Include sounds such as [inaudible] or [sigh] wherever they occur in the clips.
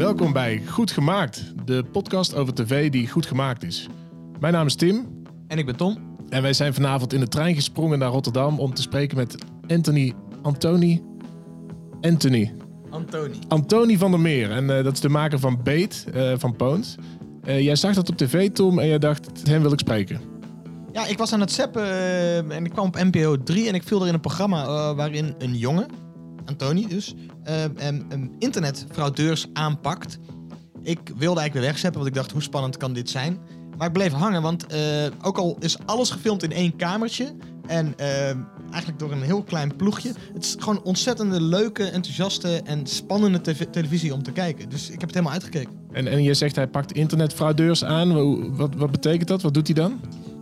Welkom bij Goed Gemaakt, de podcast over tv die goed gemaakt is. Mijn naam is Tim En ik ben Tom. en wij zijn vanavond in de trein gesprongen naar Rotterdam om te spreken met Anthony, Antony, Anthony, Antoni. Antony van der Meer. En eh, dat is de maker van Beet, eh, van Poons. Eh, jij zag dat op tv, Tom, en jij dacht, hem wil ik spreken. Ja, ik was aan het zappen en ik kwam op NPO 3 en ik viel er in een programma waarin een jongen, Antoni dus, een internetfraudeurs aanpakt. Ik wilde eigenlijk weer wegzeppen, want ik dacht, hoe spannend kan dit zijn? Maar ik bleef hangen, want eh, ook al is alles gefilmd in één kamertje en eigenlijk door een heel klein ploegje, het is gewoon ontzettende leuke, enthousiaste en spannende tv- televisie om te kijken. Dus ik heb het helemaal uitgekeken. En, en je zegt hij pakt internetfraudeurs aan. Wat, wat betekent dat? Wat doet hij dan?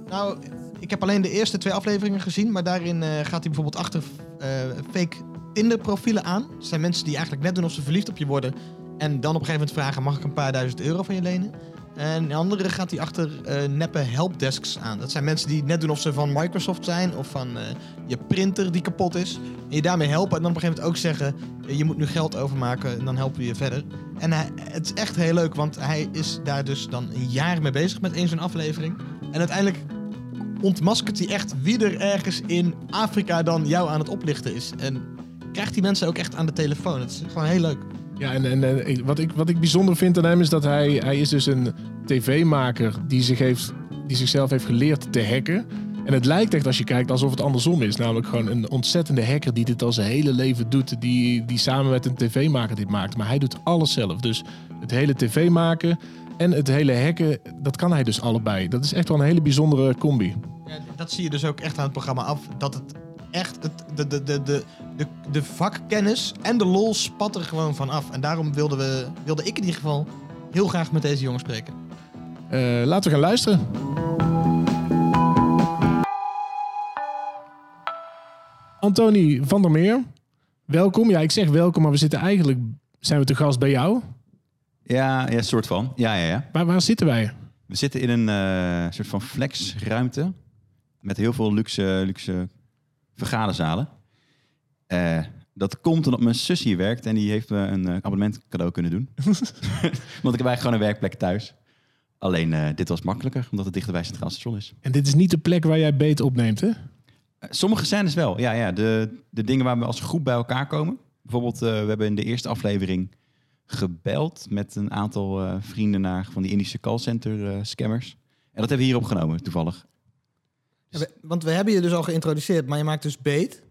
Nou, ik heb alleen de eerste twee afleveringen gezien, maar daarin eh, gaat hij bijvoorbeeld achter eh, fake Tinder-profielen aan. Dat zijn mensen die eigenlijk net doen of ze verliefd op je worden en dan op een gegeven moment vragen: mag ik een paar duizend euro van je lenen? En de andere gaat hij achter eh, neppe helpdesks aan. Dat zijn mensen die net doen of ze van Microsoft zijn of van eh, je printer die kapot is. En je daarmee helpen en dan op een gegeven moment ook zeggen: eh, je moet nu geld overmaken en dan helpen we je verder. En hij, het is echt heel leuk, want hij is daar dus dan een jaar mee bezig met één zo'n aflevering. En uiteindelijk ontmaskert hij echt wie er ergens in Afrika dan jou aan het oplichten is. En krijgt die mensen ook echt aan de telefoon. Het is gewoon heel leuk. Ja, en, en wat, ik, wat ik bijzonder vind aan hem is dat hij, hij is dus een tv-maker die, zich heeft, die zichzelf heeft geleerd te hacken. En het lijkt echt als je kijkt alsof het andersom is. Namelijk gewoon een ontzettende hacker die dit al zijn hele leven doet. Die, die samen met een tv-maker dit maakt. Maar hij doet alles zelf. Dus het hele tv maken en het hele hacken, dat kan hij dus allebei. Dat is echt wel een hele bijzondere combi. Ja, dat zie je dus ook echt aan het programma af. Dat het echt het, de, de, de, de, de, de vakkennis en de lol spat er gewoon van af. En daarom wilden we, wilde ik in ieder geval heel graag met deze jongen spreken. Eh, laten we gaan luisteren. Antony van der Meer, welkom. Ja, ik zeg welkom, maar we zitten eigenlijk... Zijn we te gast bij jou? Ja, ja, soort van. Ja, ja, ja. Waar, waar zitten wij? We zitten in een eh, soort van flexruimte met heel veel luxe, luxe vergaderzalen. Eh, dat komt omdat mijn zus hier werkt en die heeft me een eh, abonnement cadeau kunnen doen. [laughs] Want ik heb eigenlijk gewoon een werkplek thuis. Alleen eh, dit was makkelijker, omdat het dichter bij Centraal Station is. En dit is niet de plek waar jij beet opneemt, hè? Eh, sommige scènes wel, ja, ja. De, de dingen waar we als groep bij elkaar komen. Bijvoorbeeld, we hebben in de eerste aflevering gebeld met een aantal vrienden naar van die Indische callcenter scammers. En dat hebben we hier opgenomen, toevallig. Want we hebben je dus al geïntroduceerd, maar je maakt dus Beet.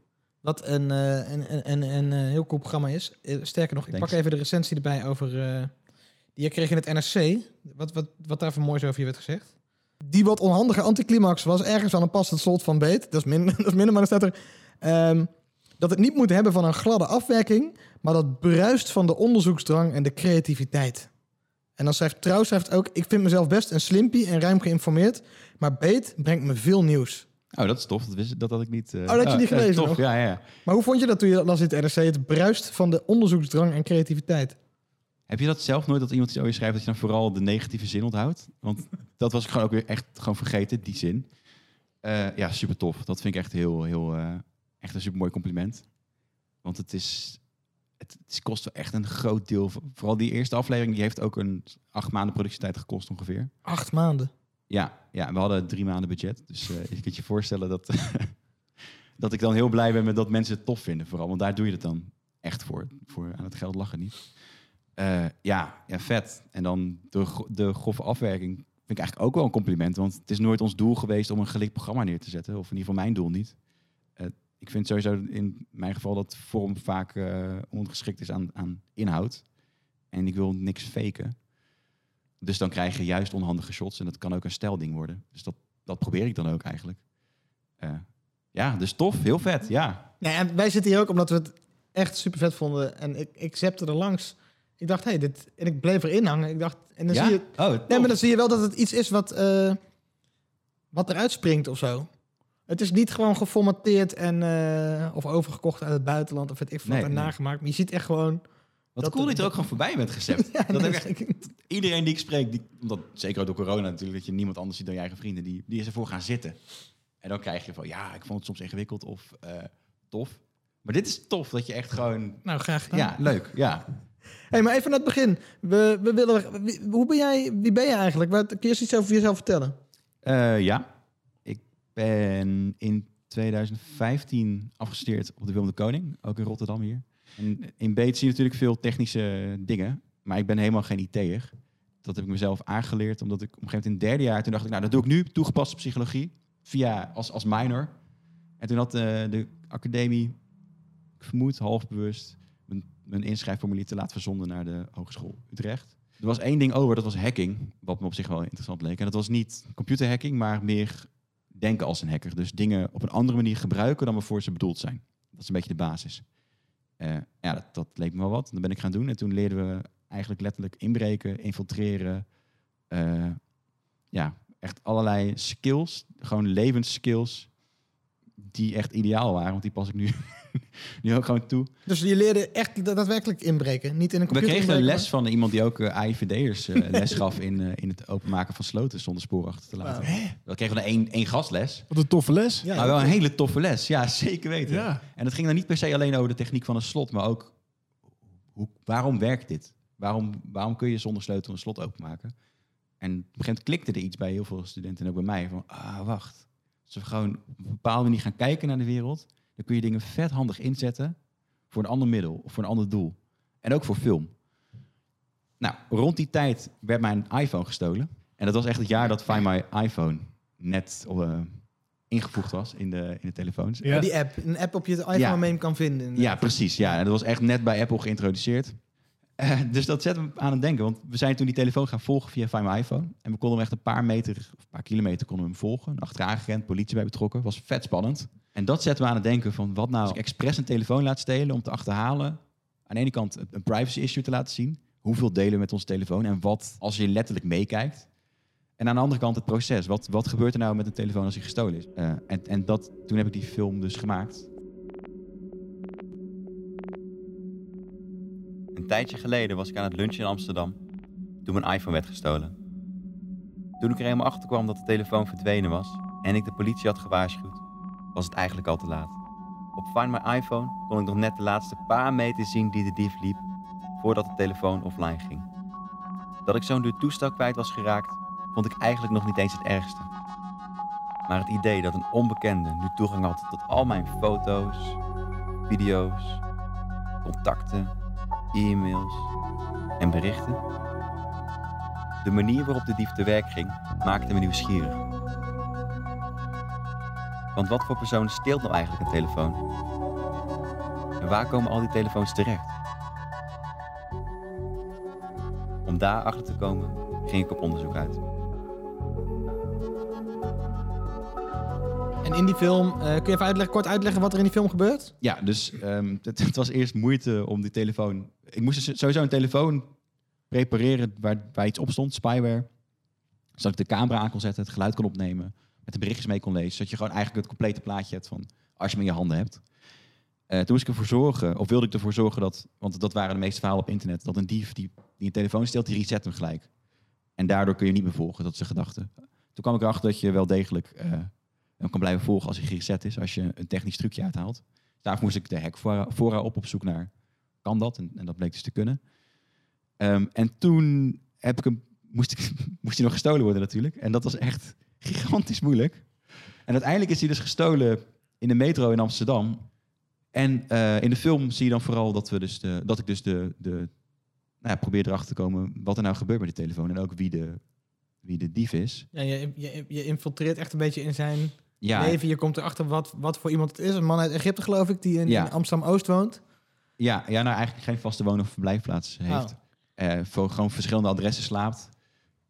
Wat een, eh, een, een, een, een eh, heel cool programma is. Eh, sterker nog, ik Thanks. pak even de recensie erbij over... die je kreeg in het NRC. Wat, wat, wat daar voor moois over je werd gezegd. Die wat onhandige anticlimax was ergens aan een passend slot van Beet. Dat is, min, [laughs] dat is minder, maar dan staat er... ehm, dat het niet moet hebben van een gladde afwerking... maar dat bruist van de onderzoeksdrang en de creativiteit. En dan schrijft Trouw schrijft ook... ik vind mezelf best een slimpie en ruim geïnformeerd... maar Beet brengt me veel nieuws. Oh, dat is tof. Dat, wist, dat had ik niet... eh, Oh, dat had je niet ja, gelezen tof. nog? Ja, ja. Maar hoe vond je dat toen je dat las in het NRC? Het bruist van de onderzoeksdrang en creativiteit. Heb je dat zelf nooit dat iemand iets over je schrijft dat je dan vooral de negatieve zin onthoudt? Want [laughs] dat was ik gewoon ook weer echt gewoon vergeten, die zin. Eh, ja, super tof. Dat vind ik echt heel, heel, eh, echt een super mooi compliment. Want het is, het, het kost wel echt een groot deel. Vooral die eerste aflevering, die heeft ook een acht maanden productietijd gekost ongeveer. Acht maanden. Ja, ja we hadden drie maanden budget. Dus eh, je kunt je voorstellen dat, [laughs] dat ik dan heel blij ben met dat mensen het tof vinden. Vooral, want daar doe je het dan echt voor. voor aan het geld lachen niet. Eh, ja, ja, vet. En dan de, de grove afwerking vind ik eigenlijk ook wel een compliment. Want het is nooit ons doel geweest om een gelikt programma neer te zetten. Of in ieder geval mijn doel niet. Ik vind sowieso in mijn geval dat vorm vaak eh ongeschikt is aan, aan inhoud. En ik wil niks faken. Dus dan krijg je juist onhandige shots. En dat kan ook een stijlding worden. Dus dat, dat probeer ik dan ook eigenlijk. Eh, ja, dus tof. Heel vet. Ja. Nee, en wij zitten hier ook omdat we het echt super vet vonden. En ik, ik zepte er langs. Ik dacht, hé, hey, dit... En ik bleef erin hangen. Ik dacht, en dan ja? zie je... Oh, Nee, maar dan zie je wel dat het iets is wat, eh, wat eruit springt of zo. Het is niet gewoon geformateerd en, eh, of overgekocht uit het buitenland of het ik Nee, nee. nagemaakt. Maar je ziet echt gewoon... Wat dat- cool dat je er ook gewoon voorbij bent gezept. [laughs] Ja, dat nee, heb ik echt, iedereen die ik spreek, die, omdat, zeker door corona natuurlijk, dat je niemand anders ziet dan je eigen vrienden, die, die is ervoor gaan zitten. En dan krijg je van, ja, ik vond het soms ingewikkeld of eh, tof. Maar dit is tof, dat je echt gewoon, Nou, graag gedaan. ja, leuk, ja. hey, maar even naar het begin. We, we willen, wie, hoe ben jij, wie ben je eigenlijk? Wat, kun je eens iets over jezelf vertellen? Eh, ja, ben in 2015 afgestudeerd op de Wilde Koning, ook in Rotterdam hier. En in Beet zie je natuurlijk veel technische dingen, maar ik ben helemaal geen IT'er. Dat heb ik mezelf aangeleerd, omdat ik op een gegeven moment in het derde jaar, toen dacht ik, nou dat doe ik nu, toegepaste psychologie, via als, als minor. En toen had eh, de academie, ik vermoed half bewust, mijn, inschrijfformulier te laat verzonden naar de Hogeschool Utrecht. Er was één ding over, dat was hacking, wat me op zich wel interessant leek. En dat was niet computerhacking, maar meer denken als een hacker. Dus dingen op een andere manier gebruiken dan waarvoor ze bedoeld zijn. Dat is een beetje de basis. Eh, ja, dat, leek me wel wat. Dat ben ik gaan doen. En toen leerden we eigenlijk letterlijk inbreken, infiltreren. eh, ja, echt allerlei skills, gewoon levensskills, die echt ideaal waren. Want die pas ik nu, [laughs] nu ook gewoon toe. Dus je leerde echt daadwerkelijk inbreken, niet in een We computer kregen een les van iemand die ook uh, AIVD'ers eh, [laughs] les gaf in, eh, in het openmaken van sloten zonder spoor achter te laten. Wauw. We kregen dan één, gastles. Wat een toffe les. Ja, maar wel een hele toffe les. Ja, [laughs] zeker weten. Ja. En het ging dan niet per se alleen over de techniek van een slot, maar ook hoe, waarom werkt dit? Waarom, waarom kun je zonder sleutel een slot openmaken? En op een gegeven moment klikte er iets bij heel veel studenten en ook bij mij. Van, ah, wacht. We gewoon op een bepaalde manier gaan kijken naar de wereld, dan kun je dingen vet handig inzetten voor een ander middel of voor een ander doel. En ook voor film. Nou, rond die tijd werd mijn iPhone gestolen. En dat was echt het jaar dat Find My iPhone net eh, ingevoegd was in de, in de telefoons. Ja. Die app, een app op je iPhone Ja. mee kan vinden. Ja, precies. Ja, en dat was echt net bij Apple geïntroduceerd. Eh, dus dat zet me aan het denken. Want we zijn toen die telefoon gaan volgen via Find My iPhone. En we konden hem echt een paar meter, of een paar kilometer konden we hem volgen. Achteraan gerend, politie bij betrokken. Was vet spannend. En dat zet me aan het denken van wat nou als ik expres een telefoon laat stelen om te achterhalen. Aan de ene kant een privacy issue te laten zien. Hoeveel delen we met onze telefoon en wat als je letterlijk meekijkt. En aan de andere kant het proces. Wat, wat gebeurt er nou met een telefoon als hij gestolen is? Eh, en en dat, toen heb ik die film dus gemaakt. Een tijdje geleden was ik aan het lunchen in Amsterdam toen mijn iPhone werd gestolen. Toen ik er helemaal achter kwam dat de telefoon verdwenen was en ik de politie had gewaarschuwd, was het eigenlijk al te laat. Op Find My iPhone kon ik nog net de laatste paar meter zien die de dief liep voordat de telefoon offline ging. Dat ik zo'n duur toestel kwijt was geraakt, vond ik eigenlijk nog niet eens het ergste. Maar het idee dat een onbekende nu toegang had tot al mijn foto's, video's, contacten e-mails en berichten. De manier waarop de dief te werk ging, maakte me nieuwsgierig. Want wat voor persoon steelt nou eigenlijk een telefoon? En waar komen al die telefoons terecht? Om daar achter te komen, ging ik op onderzoek uit. En in die film, eh, kun je even uitleggen, kort uitleggen wat er in die film gebeurt? Ja, dus ehm, [laughs] het, het was eerst moeite om die telefoon... Ik moest dus sowieso een telefoon prepareren waar, waar iets op stond, spyware. Zodat ik de camera aan kon zetten, het geluid kon opnemen, met de berichtjes mee kon lezen. Zodat je gewoon eigenlijk het complete plaatje hebt van als je hem in je handen hebt. Eh, toen moest ik ervoor zorgen, of wilde ik ervoor zorgen dat, want dat waren de meeste verhalen op internet, dat een dief die, die een telefoon steelt, die reset hem gelijk. En daardoor kun je niet meer volgen, dat is de gedachte. Toen kwam ik erachter dat je wel degelijk eh, hem kan blijven volgen als hij gereset is, als je een technisch trucje uithaalt. Daarvoor moest ik de hack fora fora op op zoek naar, kan dat? En, en dat bleek dus te kunnen. Ehm, en toen heb ik hem, moest, ik, [laughs] moest hij nog gestolen worden natuurlijk. En dat was echt gigantisch moeilijk. En uiteindelijk is hij dus gestolen in de metro in Amsterdam. En eh, in de film zie je dan vooral dat, we dus de, dat ik dus de, de nou ja, probeer erachter te komen wat er nou gebeurt met die telefoon. En ook wie de, wie de dief is. Ja, je, je, je infiltreert echt een beetje in zijn Ja, leven. Je komt erachter wat, wat voor iemand het is. Een man uit Egypte, geloof ik, die in, Ja. in Amsterdam-Oost woont. ja, ja, nou eigenlijk geen vaste woon- of verblijfplaats heeft. Oh. Eh, voor gewoon verschillende adressen slaapt.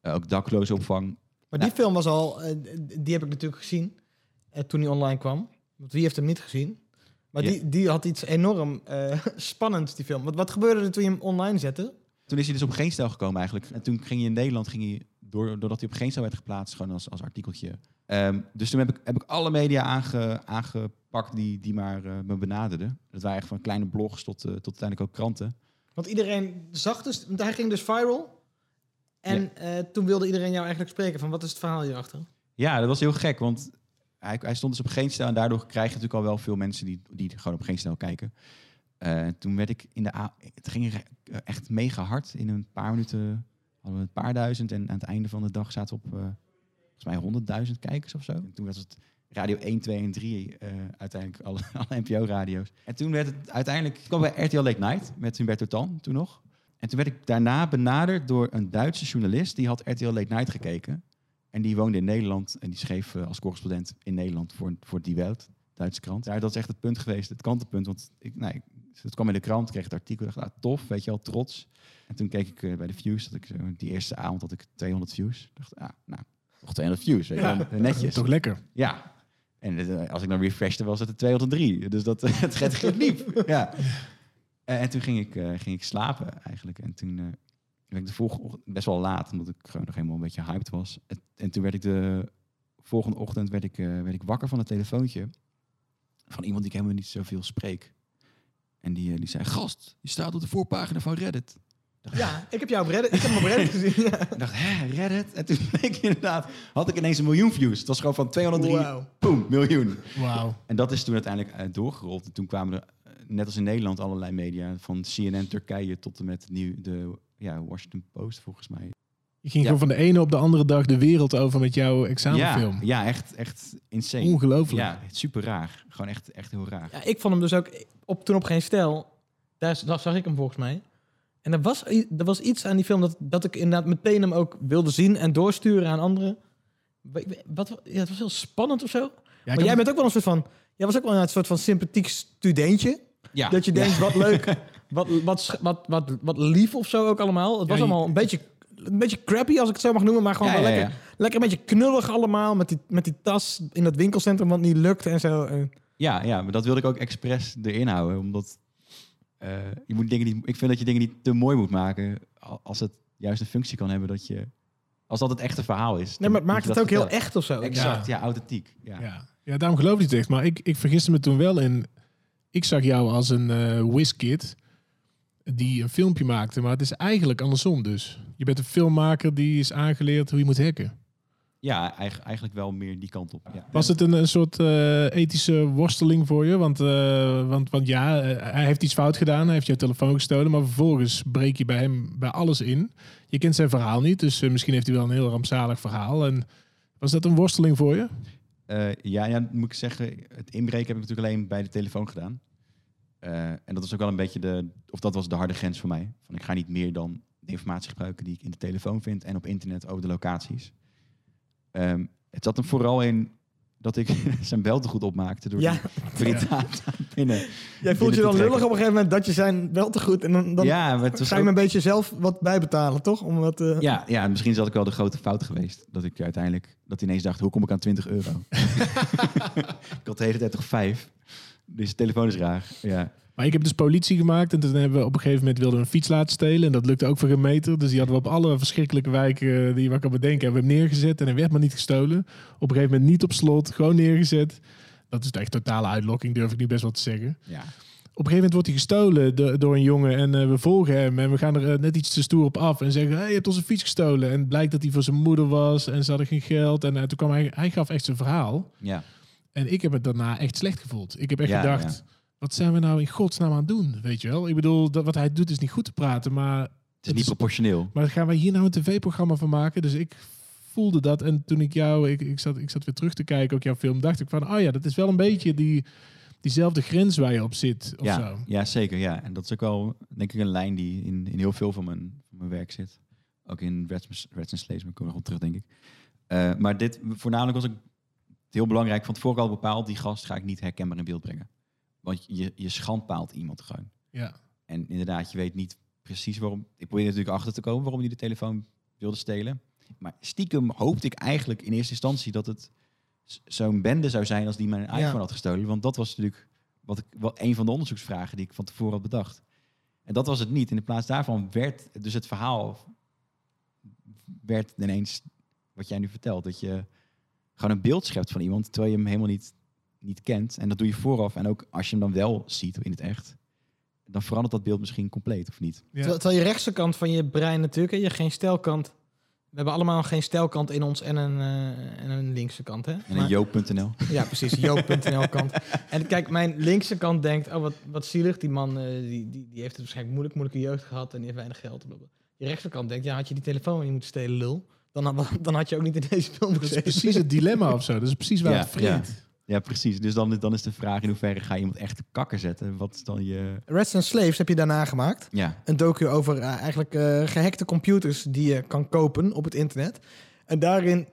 Eh, ook dakloze opvang. Maar die film was al, eh, die heb ik natuurlijk gezien eh, toen die online kwam. Want wie heeft hem niet gezien? Maar Ja. die, die had iets enorm eh, [laughs] spannends, die film. Wat, wat gebeurde er toen je hem online zette? Toen is hij dus op geen stel gekomen eigenlijk. En toen ging hij in Nederland, ging hij, door, doordat hij op geen stel werd geplaatst, gewoon als, als artikeltje. Ehm, dus toen heb ik, heb ik alle media aange, aangepakt die, die maar me benaderden. Dat waren echt van kleine blogs tot, tot uiteindelijk ook kranten. Want iedereen zag dus, want hij ging dus viral. En eh, toen wilde iedereen jou eigenlijk spreken van wat is het verhaal hierachter? Ja, dat was heel gek, want hij, hij stond dus op geen stel en daardoor krijg je natuurlijk al wel veel mensen die, die gewoon op geen stel kijken. Eh, en toen werd ik in de a het ging eh, echt mega hard. In een paar minuten hadden we een paar duizend. En aan het einde van de dag zaten op volgens mij honderdduizend kijkers of zo. En toen was het radio 1, 2 en 3 eh, uiteindelijk alle, [laughs] alle NPO-radio's. En toen werd het uiteindelijk... Ik kwam bij RTL Late Night met Humberto Tan toen nog. En toen werd ik daarna benaderd door een Duitse journalist. Die had RTL Late Night gekeken. En die woonde in Nederland. En die schreef eh, als correspondent in Nederland voor, voor Die Welt, Duitse krant. Ja, dat is echt het punt geweest, het kantelpunt. Want ik, nou, ik, het kwam in de krant, kreeg het artikel. dacht, ah, tof, weet je wel, trots. En toen keek ik eh, bij de views. Dat ik, die eerste avond had ik 200 views. Dacht, ah, nou, toch 200 views. Weet Ja. wel, netjes. Toch lekker. Ja. En eh, als ik dan refreshte, was het er 203. Dus dat, [laughs] het gaat liep. Ja. En, en toen ging ik, eh, ging ik slapen eigenlijk. En toen eh, werd ik de volgende ochtend best wel laat, omdat ik gewoon nog helemaal een beetje hyped was. En, en toen werd ik de volgende ochtend werd ik, eh, werd ik wakker van een telefoontje van iemand die ik helemaal niet zoveel spreek. En die, eh, die zei, gast, je staat op de voorpagina van Reddit. Ja, ik heb jou op Reddit, ik heb hem op Reddit gezien. Ja. Ik [laughs] dacht, hè, Reddit? En toen bleek inderdaad, had ik ineens een miljoen views. Het was gewoon van 203, Wauw. boom, miljoen. Wauw. En dat is toen uiteindelijk eh, doorgerold. En toen kwamen er, eh, net als in Nederland, allerlei media. Van CNN Turkije tot en met nieuw, de ja, Washington Post, volgens mij. Je ging Ja. gewoon van de ene op de andere dag de wereld over met jouw examenfilm. Ja, ja echt, echt insane. Ongelooflijk. Ja, super raar. Gewoon echt, echt heel raar. Ja, ik vond hem dus ook op, toen op geen stijl. Daar, daar zag ik hem volgens mij. En er was, er was iets aan die film dat, dat ik inderdaad meteen hem ook wilde zien en doorsturen aan anderen. Wa- Wat, ja, het was heel spannend of zo. Ja, maar jij bent ook wel een soort van. Jij was ook wel een soort van sympathiek studentje. Ja, Dat je ja. denkt, wat leuk, [laughs] wat, wat, wat, wat, wat lief of zo ook allemaal. Het was allemaal een beetje, een beetje crappy, als ik het zo mag noemen. Maar gewoon Ja, wel ja, lekker, ja. lekker een beetje knullig allemaal. Met die, met die tas in dat winkelcentrum wat niet lukt en zo. En- Ja, ja, maar dat wilde ik ook expres erin houden. Omdat eh, je moet dingen niet, ik vind dat je dingen niet te mooi moet maken. al- Als het juist een functie kan hebben dat je... Als dat het echte verhaal is. Nee, maar het maakt het ook heel echt of zo. Exact, ja, authentiek. Ja. Ja. ja, daarom geloof ik het echt. Maar ik, ik vergiste me toen wel in... Ik zag jou als een whiskid die een filmpje maakte. Maar het is eigenlijk andersom dus. Je bent een filmmaker die is aangeleerd hoe je moet hacken. Ja, eigen- eigenlijk wel meer die kant op. Ja. Was het een, een soort eh, ethische worsteling voor je? Want, eh, want, want ja, hij heeft iets fout gedaan. Hij heeft jouw telefoon gestolen. Maar vervolgens breek je bij hem bij alles in. Je kent zijn verhaal niet. Dus misschien heeft hij wel een heel rampzalig verhaal. En was dat een worsteling voor je? Eh, ja, ja, moet ik zeggen, het inbreken heb ik natuurlijk alleen bij de telefoon gedaan. Eh, en dat was ook wel een beetje de, of dat was de harde grens voor mij. Van ik ga niet meer dan de informatie gebruiken die ik in de telefoon vind en op internet over de locaties. Ehm, het zat hem vooral in dat ik [laughs] zijn beltegoed opmaakte door Ja. die [laughs] binnen. Jij voelt je dan te lullig op een gegeven moment dat je zijn wel te goed. En dan, dan ja, maar ga je ook- een beetje zelf wat bijbetalen, toch? Om wat, eh, ja, ja, en misschien is dat ook wel de grote fout geweest. Dat ik uiteindelijk, dat ineens dacht, hoe kom ik aan 20 euro? [laughs] ik had de hele tijd toch vijf. Dus de telefoon is raar. Ja. Maar ik heb dus politie gemaakt en toen hebben we op een gegeven moment wilden we een fiets laten stelen. En dat lukte ook voor een meter. Dus die hadden we op alle verschrikkelijke wijken eh, die je maar kan bedenken, hebben we hem neergezet. En hij werd maar niet gestolen. Op een gegeven moment niet op slot, gewoon neergezet. Dat is echt totale uitlokking, durf ik nu best wel te zeggen. ja. Op een gegeven moment wordt hij gestolen do- door een jongen en eh, we volgen hem. En we gaan er eh, net iets te stoer op af en zeggen, hey, je hebt onze fiets gestolen. En het blijkt dat hij voor zijn moeder was en ze hadden geen geld. En toen kwam hij, hij gaf echt zijn verhaal. Ja. En ik heb het daarna echt slecht gevoeld. Ik heb echt Ja, gedacht, wat zijn we nou in godsnaam aan het doen? Weet je wel? Ik bedoel, dat, wat hij doet is niet goed te praten, maar, Het is Het niet is- proportioneel. maar gaan wij hier nou een tv-programma van maken? Dus ik voelde dat. En toen ik jou, ik, ik, zat, ik zat weer terug te kijken, ook jouw film, dacht ik van, oh ja, dat is wel een beetje die, diezelfde grens waar je op zit. Of Ja, zo. ja, zeker. Ja. En dat is ook wel, denk ik, een lijn die in, in heel veel van mijn, van mijn werk zit. Ook in Reds Reds and maar ik kom er nog op terug, denk ik. Eh, maar dit, voornamelijk was ik heel belangrijk. Van tevoren al bepaald, die gast ga ik niet herkenbaar in beeld brengen. Want je, je schandpaalt iemand gewoon. Ja. En inderdaad, je weet niet precies waarom. Ik probeerde natuurlijk achter te komen waarom hij de telefoon wilde stelen. Maar stiekem hoopte ik eigenlijk in eerste instantie dat het zo'n bende zou zijn als die mijn iPhone Ja. had gestolen. Want dat was natuurlijk wat ik, wat een van de onderzoeksvragen die ik van tevoren had bedacht. En dat was het niet. In de plaats daarvan werd dus het verhaal werd ineens wat jij nu vertelt. Dat je gewoon een beeld schept van iemand terwijl je hem helemaal niet, niet kent. En dat doe je vooraf. En ook als je hem dan wel ziet in het echt, dan verandert dat beeld misschien compleet of niet. Ja. Terwijl, terwijl je rechtse kant van je brein natuurlijk, hè, je geen stelkant, We hebben allemaal geen stijlkant in ons en een, eh, en een linkse kant, hè? En Maar- een joop.nl. Ja, precies. Joop.nl kant. En kijk, mijn linkse kant denkt, oh wat, wat zielig. Die man eh, die, die, die heeft het waarschijnlijk moeilijk, moeilijke jeugd gehad en die heeft weinig geld. blablabla. Die rechtse kant denkt, ja, had je die telefoon niet moeten stelen, lul. Dan, had- [laughs] dan had je ook niet in deze film Dat is gezeten. precies het dilemma of zo. Dat is precies waar Ja, het vreet. Ja, precies. Dus dan, dan is de vraag in hoeverre ga je iemand echt te kakker zetten? Wat is dan je... Reds and Slaves heb je daarna gemaakt. Ja, Een docu over eh, eigenlijk eh, gehackte computers die je kan kopen op het internet. En daarin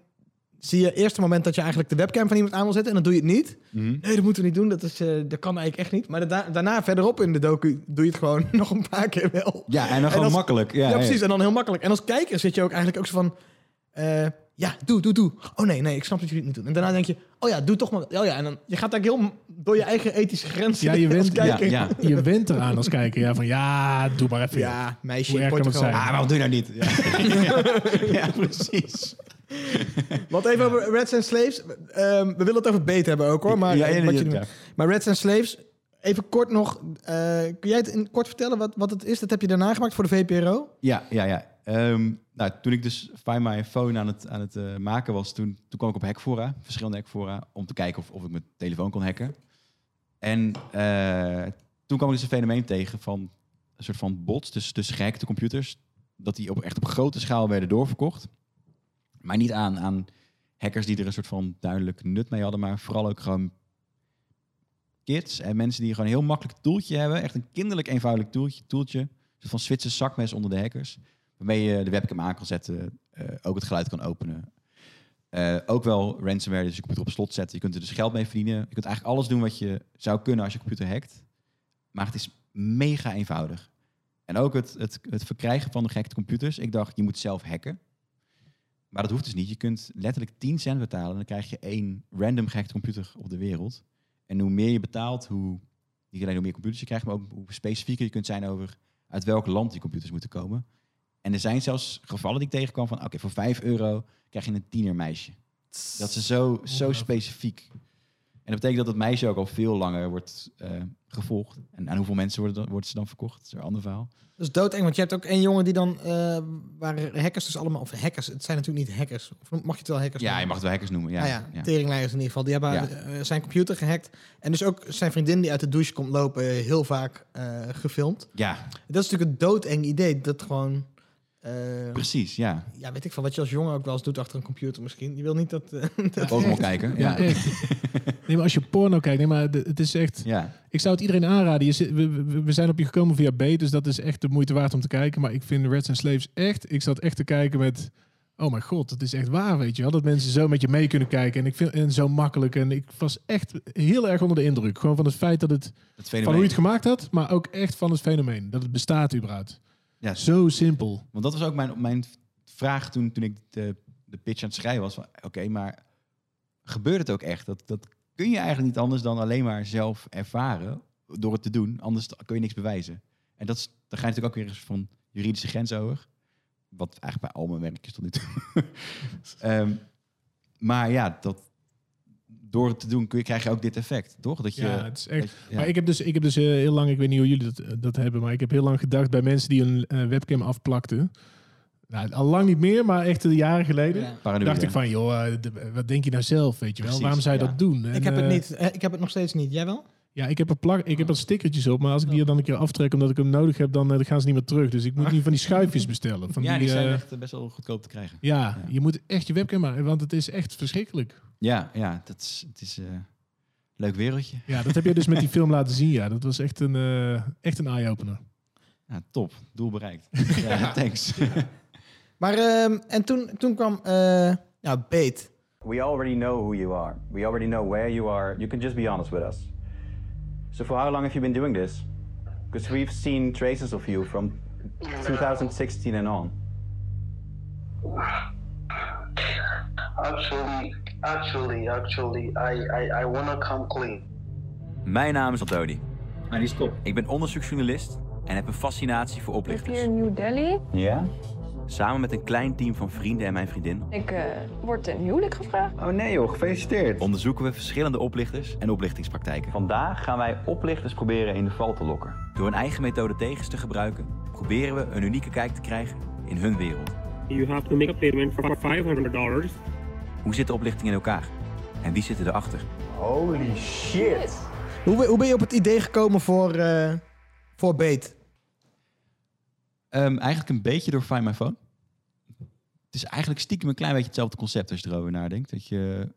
zie je eerst het moment dat je eigenlijk de webcam van iemand aan wil zetten. En dan doe je het niet. Mhm. Nee, dat moeten we niet doen. Dat, is, eh, dat kan eigenlijk echt niet. Maar da- daarna verderop in de docu doe je het gewoon [laughs] nog een paar keer wel. ja en dan gewoon als- makkelijk. Ja, Ja, precies. En dan heel makkelijk. En als kijker zit je ook eigenlijk ook zo van... ja, doe, doe, doe. Oh nee, nee, ik snap dat jullie het niet doen. En daarna denk je, oh ja, doe toch maar. Oh ja, en dan je gaat eigenlijk heel door je eigen ethische grenzen Ja, je [laughs] als kijker. Ja, ja. Je went eraan als kijker. Ja, van ja, doe maar even. Ja, meisje Hoe in erg kan het Portugal. zijn? Ah, waarom doe je nou niet? Ja, [laughs] ja precies. [laughs] Wat even over Reds and Slaves. Ehm, we willen het over beet hebben ook hoor. Maar, ja, wat je maar Reds and Slaves, even kort nog. eh, kun jij het in kort vertellen wat, wat het is? Dat heb je daarna gemaakt voor de VPRO? Ja, ja, ja. Ehm, nou, toen ik dus Find My Phone aan het, aan het eh, maken was, toen, toen kwam ik op Hackfora, verschillende Hackfora, om te kijken of, of ik mijn telefoon kon hacken. En eh, toen kwam ik dus een fenomeen tegen van een soort van bots, dus, dus gehackte computers, dat die op, echt op grote schaal werden doorverkocht. Maar niet aan, aan hackers die er een soort van duidelijk nut mee hadden, maar vooral ook gewoon kids en mensen die gewoon een heel makkelijk toeltje hebben. Echt een kinderlijk eenvoudig toeltje. toeltje een soort van Zwitser zakmes onder de hackers. Waarmee je de webcam aan kan zetten, eh, ook het geluid kan openen. Eh, ook wel ransomware, dus je computer op slot zetten. Je kunt er dus geld mee verdienen. Je kunt eigenlijk alles doen wat je zou kunnen als je computer hackt. Maar het is mega eenvoudig. En ook het, het, het verkrijgen van de gehackte computers. Ik dacht, je moet zelf hacken. Maar dat hoeft dus niet. Je kunt letterlijk 10 cent betalen en dan krijg je één random gehackte computer op de wereld. En hoe meer je betaalt, hoe niet alleen hoe meer computers je krijgt, maar ook hoe specifieker je kunt zijn over uit welk land die computers moeten komen. En er zijn zelfs gevallen die ik tegenkwam van, oké, voor 5 euro krijg je een tienermeisje. Dat is zo, zo specifiek. En dat betekent dat het meisje ook al veel langer wordt eh, gevolgd. En aan hoeveel mensen worden, worden ze dan verkocht? Dat is een ander verhaal. Dat is doodeng, want je hebt ook één jongen die dan... eh waar hackers dus allemaal... Of hackers, het zijn natuurlijk niet hackers. Of mag je het wel hackers Ja, je noemen? mag het wel hackers noemen. Ja, Ja, ja, ja. teringleiders in ieder geval. Die hebben Ja. eh, zijn computer gehackt. En dus ook zijn vriendin die uit de douche komt lopen... heel vaak gefilmd. ja, Dat is natuurlijk een doodeng idee. Dat gewoon... eh, precies, ja. ja, weet ik van wat je als jongen ook wel eens doet achter een computer misschien. Je wil niet dat... eh, [laughs] dat Pokémon kijken. Ja. Nee, maar als je porno kijkt, nee, maar het is echt... ja. Ik zou het iedereen aanraden. Je zit, we, we, we zijn op je gekomen via B, dus dat is echt de moeite waard om te kijken. Maar ik vind Reds and Slaves echt... Ik zat echt te kijken met... Oh mijn god, het is echt waar, weet je wel. Dat mensen zo met je mee kunnen kijken. En ik vind en zo makkelijk. En ik was echt heel erg onder de indruk. Gewoon van het feit dat het... Het Van hoe je het gemaakt had, maar ook echt van het fenomeen. Dat het bestaat überhaupt. Ja, Zo simpel. Want dat was ook mijn, mijn vraag toen, toen ik de, de pitch aan het schrijven was. Oké, maar gebeurt het ook echt? Dat, dat kun je eigenlijk niet anders dan alleen maar zelf ervaren door het te doen. Anders kun je niks bewijzen. En dat is, dan ga je natuurlijk ook weer eens van juridische grens over. Wat eigenlijk bij al mijn werk is tot nu toe. [laughs] Ehm, maar ja, dat, door het te doen kun je, krijg je ook dit effect, toch? Dat je, Ja, het is echt... dat- ja. Maar ik heb dus, ik heb dus eh, heel lang, ik weet niet hoe jullie dat, eh, dat hebben, maar ik heb heel lang gedacht bij mensen die een eh, webcam afplakten. Nou, al lang niet meer, maar echt jaren geleden. Ja. Paranoïde. Dacht ik van, joh, de- wat denk je nou zelf, weet je wel? Precies, Waarom zou je ja. dat doen? En, ik heb het niet. Ik heb het nog steeds niet. Jij wel? Ja, ik heb, er plak, ik heb er stickertjes op, maar als ik die er dan een keer aftrek omdat ik hem nodig heb, dan, eh, dan gaan ze niet meer terug. Dus ik moet nu van die schuifjes bestellen. Van ja, die zijn eh, echt eh, best wel goedkoop te krijgen. ja, je moet echt je webcam maken, want het is echt verschrikkelijk. Ja, ja dat is, het is eh, een leuk wereldje. Ja, dat heb je dus met die film laten zien. Ja, dat was echt een, eh, echt een eye-opener. Ja, top. Doel bereikt. ja, [laughs] thanks. Maar ehm, en toen, toen kwam eh ja, Beet. We already know who you are. We already know where you are. You can just be honest with us. So, for how long have you been doing this? Because we've seen traces of you from 2016 and on. Actually, actually, actually, I, I, I wanna come clean. Mijn naam is Antoni. En die stop. Ik ben onderzoeksjournalist en heb een fascinatie voor Ik hier oplichters. in New Delhi. Ja? Samen met een klein team van vrienden en mijn vriendin Ik eh, word ten huwelijk gevraagd. Oh nee joh, gefeliciteerd. onderzoeken we verschillende oplichters en oplichtingspraktijken. Vandaag gaan wij oplichters proberen in de val te lokken. Door een eigen methode tegens te gebruiken, proberen we een unieke kijk te krijgen in hun wereld. You have to make a payment for $500. Hoe zit de oplichting in elkaar? En wie zit erachter? Holy shit! Hoe, ben- hoe ben je op het idee gekomen voor, eh voor Beet? Ehm, eigenlijk een beetje door Find My Phone. Het is eigenlijk stiekem een klein beetje hetzelfde concept als je erover nadenkt. Dat je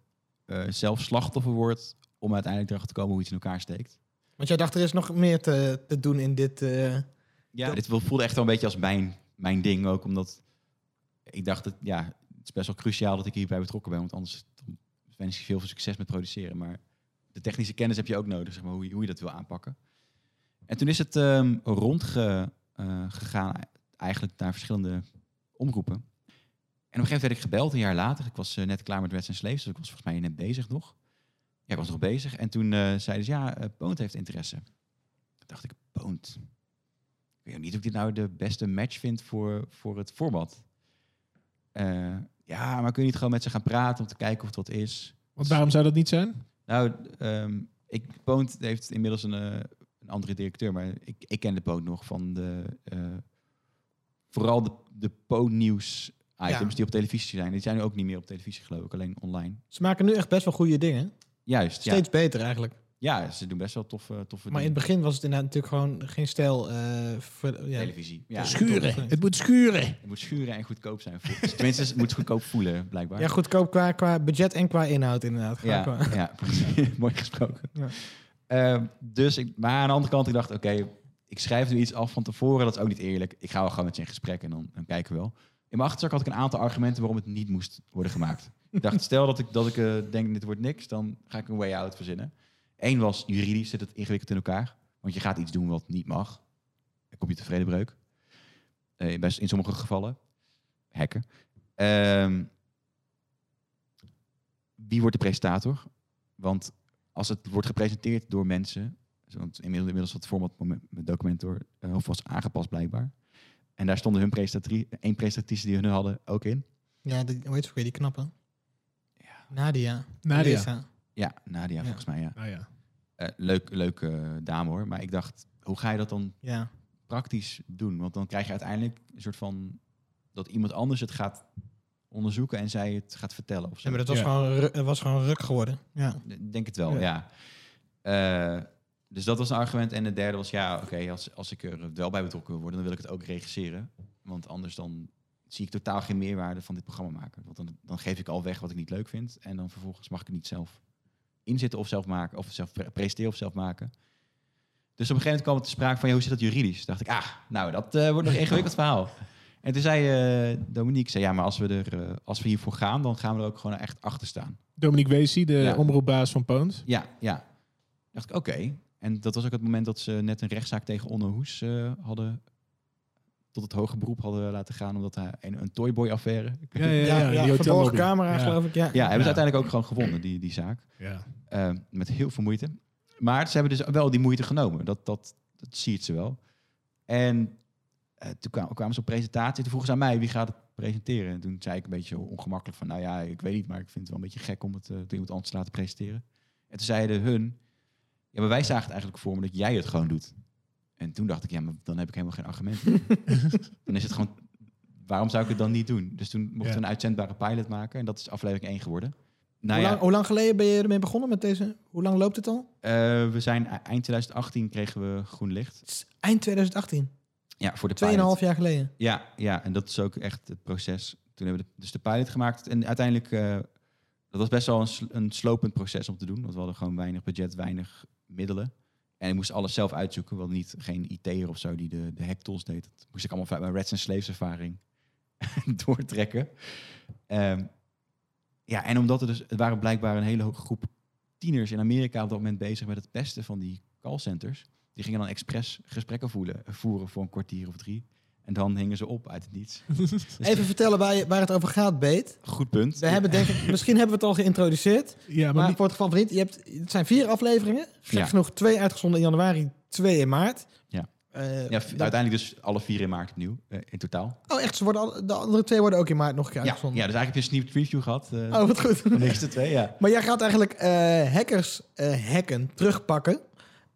eh, zelf slachtoffer wordt om uiteindelijk erachter te komen hoe iets in elkaar steekt. Want jij dacht, er is nog meer te, te doen in dit... eh, Ja, dit voelde echt wel een beetje als mijn, mijn ding ook. Omdat ik dacht, dat, ja, het is best wel cruciaal dat ik hierbij betrokken ben. Want anders wens ik veel succes met produceren. Maar de technische kennis heb je ook nodig, zeg maar, hoe, je, hoe je dat wil aanpakken. En toen is het ehm rondgegaan eigenlijk naar verschillende omroepen. En op een gegeven moment werd ik gebeld, een jaar later. Ik was eh, net klaar met Reds and Slaves, dus ik was volgens mij net bezig nog. Ja, ik was nog bezig. En toen eh, zeiden ze, ja, eh Poont heeft interesse. Toen dacht ik, Poont? Ik weet niet of ik dit nou de beste match vind voor, voor het format. Eh, ja, maar kun je niet gewoon met ze gaan praten om te kijken of wat is? Want waarom zou dat niet zijn? Nou, ehm ik, Poont heeft inmiddels een, eh, een andere directeur, maar ik, ik ken de Poont nog van de, eh, vooral de, de Poont-nieuws items Ja. die op televisie zijn. Die zijn nu ook niet meer op televisie, geloof ik, alleen online. ze maken nu echt best wel goede dingen. Juist, ja. Steeds beter eigenlijk. Ja, ze doen best wel toffe, toffe Maar in het dingen. begin was het inderdaad natuurlijk gewoon geen stijl. eh, voor, ja, televisie. Ja, Schuren. toch, Het moet schuren. het moet schuren en goedkoop zijn. Voor, [laughs] tenminste, het moet goedkoop voelen, blijkbaar. ja, goedkoop qua, qua budget en qua inhoud inderdaad. Gewoon Ja, qua- ja precies. [laughs] mooi gesproken. Ehm, dus maar aan de andere kant, ik dacht, oké, ik schrijf nu iets af van tevoren, dat is ook niet eerlijk. Ik ga wel gewoon met je in gesprek en dan, dan kijken we wel. In mijn achterzak had ik een aantal argumenten waarom het niet moest worden gemaakt. ik dacht, stel dat ik, dat ik eh, denk, dit wordt niks, dan ga ik een way out verzinnen. Eén was, juridisch zit het ingewikkeld in elkaar. Want je gaat iets doen wat niet mag. Computervredebreuk. Eh best in sommige gevallen. Hacken. Ehm, wie wordt de presentator? Want als het wordt gepresenteerd door mensen, want inmiddels, inmiddels het format met document door eh, of was aangepast blijkbaar. En daar stonden hun presentatrice, één presentatrice die hun hadden ook in. Ja, die, hoe heet ze ook weer, die knappe? Nadia. Nadia. Teresa. Ja, Nadia Ja. volgens mij, ja. Nou ja. Eh, leuk, leuke dame hoor. Maar ik dacht, hoe ga je dat dan Ja. praktisch doen? Want dan krijg je uiteindelijk een soort van dat iemand anders het gaat onderzoeken en zij het gaat vertellen. Of zo. Ja, maar dat was, Ja. gewoon, was gewoon ruk geworden. Ja. Ik Denk het wel, Ja. ja. Eh, dus dat was een argument. En het derde was, ja, oké, als, als ik er wel bij betrokken wil worden, dan wil ik het ook regisseren. Want anders dan zie ik totaal geen meerwaarde van dit programma maken. Want dan, dan geef ik al weg wat ik niet leuk vind. En dan vervolgens mag ik het niet zelf inzitten of zelf maken. Of zelf pre- presenteren of zelf maken. Dus op een gegeven moment kwam het te sprake van, ja, hoe zit dat juridisch? Toen dacht ik, ah, nou, dat eh, wordt nog een ingewikkeld verhaal. En toen zei eh, Dominique, zei, ja, maar als we, er, eh, als we hiervoor gaan, dan gaan we er ook gewoon echt achter staan. Dominique Weesie, de Ja. omroepbaas van Poont. Ja, ja. dacht ik, oké. En dat was ook het moment dat ze net een rechtszaak tegen Onno Hoes eh, hadden tot het hoge beroep hadden laten gaan, omdat hij een, een Toyboy-affaire. Ja, ja, ja. Ja, ja, die verborgen camera, Ja. geloof ik. Ja. Ja, hebben ze uiteindelijk ook gewoon gewonnen, die, die zaak. Ja. Met heel veel moeite. Maar ze hebben dus wel die moeite genomen. Dat, dat, dat ziet ze wel. En eh, toen kwamen, ze op presentatie. Toen vroegen ze aan mij, wie gaat het presenteren? En toen zei ik een beetje ongemakkelijk van... nou ja, ik weet niet, maar ik vind het wel een beetje gek om het uh, iemand anders te laten presenteren. En toen zeiden hun... ja, maar wij zagen het eigenlijk voor me dat jij het gewoon doet. En toen dacht ik, ja, maar dan heb ik helemaal geen argumenten. [laughs] dan is het gewoon... waarom zou ik het dan niet doen? Dus toen mochten Ja. we een uitzendbare pilot maken. En dat is aflevering 1 geworden. Nou hoe, ja, lang, hoe lang geleden ben je ermee begonnen met deze? Hoe lang loopt het al? eh, we zijn e- eind 2018 kregen we groen licht. Eind 2018. Ja, voor de Tweeënhalf jaar geleden. Ja, ja, en dat is ook echt het proces. Toen hebben we de, dus de pilot gemaakt. En uiteindelijk, eh, dat was best wel een, een slopend proces om te doen. Want we hadden gewoon weinig budget, weinig middelen. En ik moest alles zelf uitzoeken. We hadden niet geen IT'er of zo die de, de hacktools deed. Dat moest ik allemaal vanuit mijn Reds and Slaves ervaring [laughs] doortrekken. Ehm, ja, en omdat er dus, er waren blijkbaar een hele hoge groep tieners in Amerika op dat moment bezig met het pesten van die callcenters. Die gingen dan expres gesprekken voelen, voeren voor een kwartier of drie. En dan hingen ze op uit het niets. [laughs] Dus Even vertellen waar, je, waar het over gaat, Beet. Goed punt. We hebben denk ik, [laughs] misschien hebben we het al geïntroduceerd. Ja, maar, Maar niet- voor het geval van niet, je hebt, het zijn vier afleveringen. Gek Ja. genoeg twee uitgezonden in januari, twee in maart. Ja. Eh, Ja, uiteindelijk dus alle vier in maart opnieuw, eh, in totaal. oh, echt? Ze worden al, de andere twee worden ook in maart nog een keer Ja, ja, uitgezonden. dus eigenlijk heb je een sneak preview gehad. eh, Oh, wat goed. de eerste twee, ja. Maar jij gaat eigenlijk eh, hackers eh, hacken, terugpakken.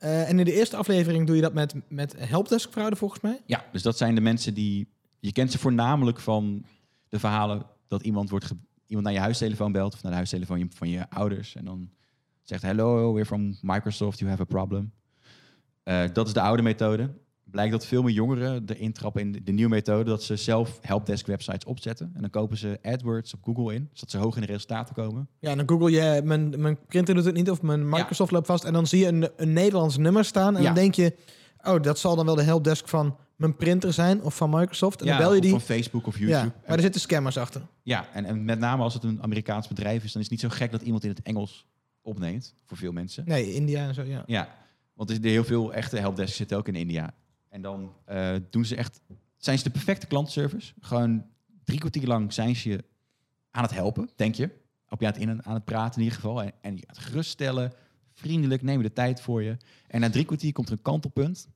Eh, en in de eerste aflevering doe je dat met, met helpdesk fraude volgens mij. Ja, dus dat zijn de mensen die... Je kent ze voornamelijk van de verhalen dat iemand, wordt iemand naar je huistelefoon belt of naar de huistelefoon je- van je ouders en dan zegt hello, we're from Microsoft, you have a problem. Eh, dat is de oude methode. Blijkt dat veel meer jongeren erin trappen in de, de nieuwe methode dat ze zelf helpdesk websites opzetten en dan kopen ze AdWords op Google in, zodat ze hoog in de resultaten komen. Ja, en dan google je, mijn, mijn printer doet het niet of mijn Microsoft loopt vast. En dan zie je een, een Nederlands nummer staan. En Ja. dan denk je, oh, dat zal dan wel de helpdesk van mijn printer zijn of van Microsoft. En ja, dan bel je die. van Facebook of YouTube. Ja, maar er zitten scammers achter. Ja, en, en met name als het een Amerikaans bedrijf is, dan is het niet zo gek dat iemand in het Engels opneemt, voor veel mensen. Nee, India en zo, ja. Ja, want er heel veel echte helpdesks zitten ook in India. En dan eh, doen ze echt, zijn ze de perfecte klantenservice. Gewoon drie kwartier lang zijn ze je aan het helpen, denk je. Op je aan het, in, aan het praten in ieder geval. En, en aan het geruststellen, vriendelijk, nemen de tijd voor je. En na drie kwartier komt er een kantelpunt.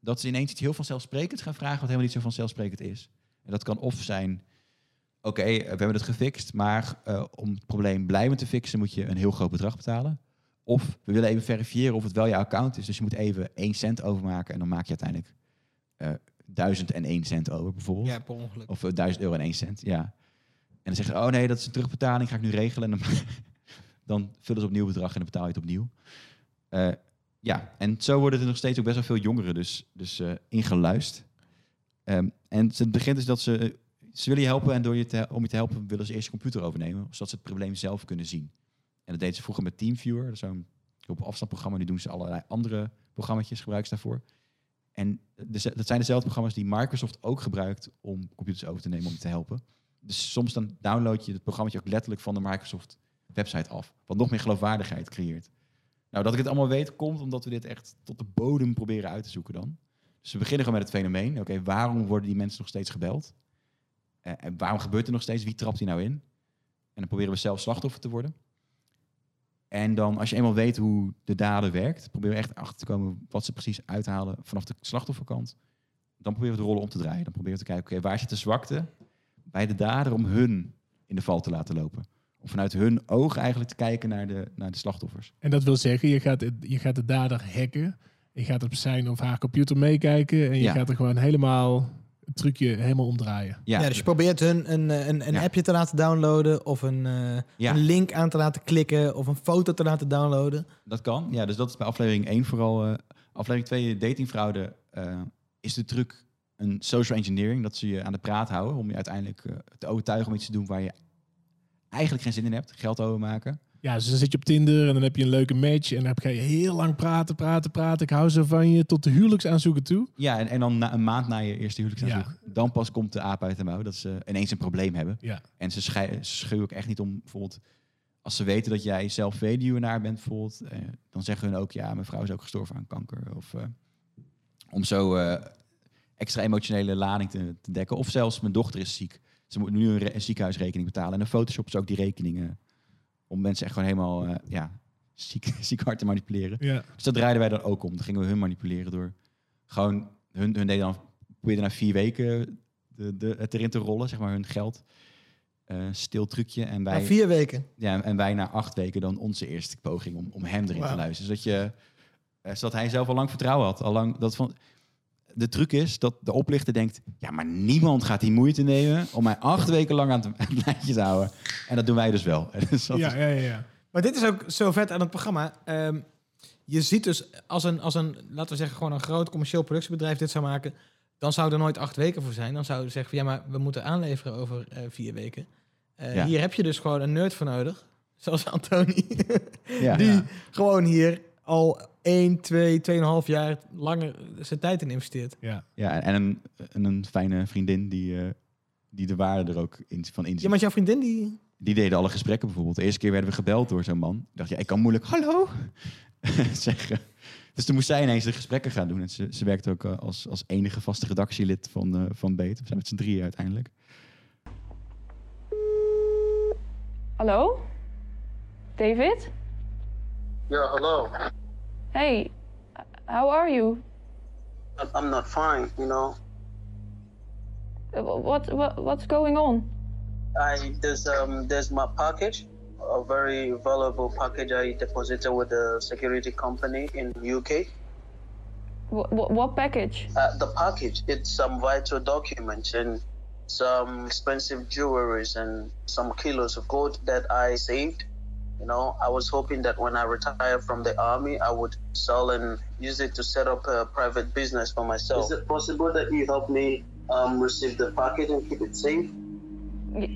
Dat ze ineens iets heel vanzelfsprekends gaan vragen, wat helemaal niet zo vanzelfsprekend is. En dat kan of zijn, oké, eh, we hebben het gefixt, maar eh, om het probleem blijvend te fixen moet je een heel groot bedrag betalen. Of we willen even verifiëren of het wel jouw account is. Dus je moet even 1 cent overmaken en dan maak je uiteindelijk eh 1001 cent over bijvoorbeeld. Ja, per ongeluk. Of eh, 1000 euro en 1 cent, ja. En dan zeggen ze, oh nee, dat is een terugbetaling, ga ik nu regelen. En dan, [laughs] dan vullen ze opnieuw bedrag en dan betaal je het opnieuw. Eh, ja, en zo worden er nog steeds ook best wel veel jongeren dus, dus eh, ingeluisterd. Ehm, en het begint is dat ze, ze willen je helpen en door je te, om je te helpen willen ze eerst je computer overnemen, zodat ze het probleem zelf kunnen zien. En dat deden ze vroeger met TeamViewer, zo'n op afstandprogramma. Nu doen ze allerlei andere programma's, gebruiken daarvoor. En dat zijn dezelfde programma's die Microsoft ook gebruikt om computers over te nemen om te helpen. Dus soms dan download je het programma ook letterlijk van de Microsoft website af. Wat nog meer geloofwaardigheid creëert. Nou, dat ik het allemaal weet, komt omdat we dit echt tot de bodem proberen uit te zoeken dan. Dus we beginnen gewoon met het fenomeen. Oké, waarom worden die mensen nog steeds gebeld? Eh, en waarom gebeurt er nog steeds? Wie trapt die nou in? En dan proberen we zelf slachtoffer te worden. En dan, als je eenmaal weet hoe de dader werkt, proberen we echt achter te komen wat ze precies uithalen vanaf de slachtofferkant. Dan proberen we de rollen om te draaien. Dan proberen we te kijken, oké, waar zit de zwakte bij de dader om hun in de val te laten lopen? Om vanuit hun ogen eigenlijk te kijken naar de, naar de slachtoffers. En dat wil zeggen, je gaat, je gaat de dader hacken. Je gaat op zijn of haar computer meekijken. En je Ja. gaat er gewoon helemaal trucje helemaal omdraaien. Ja, dus je probeert hun een, eh, een, een Ja. appje te laten downloaden of een, eh, Ja. een link aan te laten klikken of een foto te laten downloaden. Dat kan. Ja, dus dat is bij aflevering 1 vooral. eh, aflevering 2, datingfraude, eh, is de truc een social engineering. Dat ze je aan de praat houden om je uiteindelijk te overtuigen om iets te doen waar je eigenlijk geen zin in hebt. Geld overmaken. Ja, dus dan zit je op Tinder en dan heb je een leuke match. En dan ga je heel lang praten, praten, praten. Ik hou zo van je tot de huwelijksaanzoeken toe. Ja, en, en dan na, een maand na je eerste huwelijksaanzoek, dan pas komt de aap uit de mouw dat ze ineens een probleem hebben. Ja. En ze, schei- ze schuwen ook echt niet om, bijvoorbeeld, als ze weten dat jij zelf weduwenaar bent bijvoorbeeld, eh, dan zeggen hun ook, ja, mijn vrouw is ook gestorven aan kanker. Of eh, om zo eh, extra emotionele lading te, te dekken. Of zelfs, mijn dochter is ziek. Ze moet nu een, re- een ziekenhuisrekening betalen. En dan photoshoppen ze ook die rekeningen om mensen echt gewoon helemaal eh, ja, ziek, [laughs] ziek hard te manipuleren. Ja. Dus dat draaiden wij dan ook om. Dan gingen we hun manipuleren door gewoon hun, hun deden dan probeerden na vier weken de, de, het erin te rollen, zeg maar hun geld. eh, stil trucje. En wij, Na vier weken. Ja, en wij na acht weken dan onze eerste poging om, om hem erin te luisteren. Zodat, je, eh, zodat hij zelf al lang vertrouwen had. Al lang, dat van, de truc is dat de oplichter denkt... ja, maar niemand gaat die moeite nemen... om mij acht weken lang aan het, [laughs] lijntje te houden. En dat doen wij dus wel. [laughs] Dus Ja, is- ja, ja, ja. Maar dit is ook zo vet aan het programma. Ehm, je ziet dus als een, als een, laten we zeggen, gewoon een groot commercieel productiebedrijf dit zou maken, dan zou er nooit acht weken voor zijn. Dan zouden ze zeggen, van, ja, maar we moeten aanleveren over eh, vier weken. Eh, Ja. Hier heb je dus gewoon een nerd voor nodig, zoals Antoni, [laughs] Ja. die Ja. gewoon hier al 1, 2, 2,5 jaar langer zijn tijd in investeert. Ja. Ja, en een, en een fijne vriendin die, eh, die de waarde er ook in, van inziet. Ja, maar jouw vriendin die... Die deden alle gesprekken bijvoorbeeld. De eerste keer werden we gebeld door zo'n man. Ik dacht, ja, ik kan moeilijk hallo [laughs] zeggen. Dus toen moest zij ineens de gesprekken gaan doen. En ze, ze werkte ook eh, als, als enige vaste redactielid van, eh van Beet. We zijn met z'n drieën uiteindelijk. Hallo? David? Yeah, hello. Hey, how are you? I'm- not fine, you know. Uh, What, what what's going on? I there's um there's my package, a very valuable package I deposited with the security company in UK. What, what package? Uh, the package it's some vital documents and some expensive jewelries and some kilos of gold that I saved. You know, I was hoping that when I retire from the army, I would sell and use it to set up a private business for myself. Is it possible that you help me um, receive the package and keep it safe?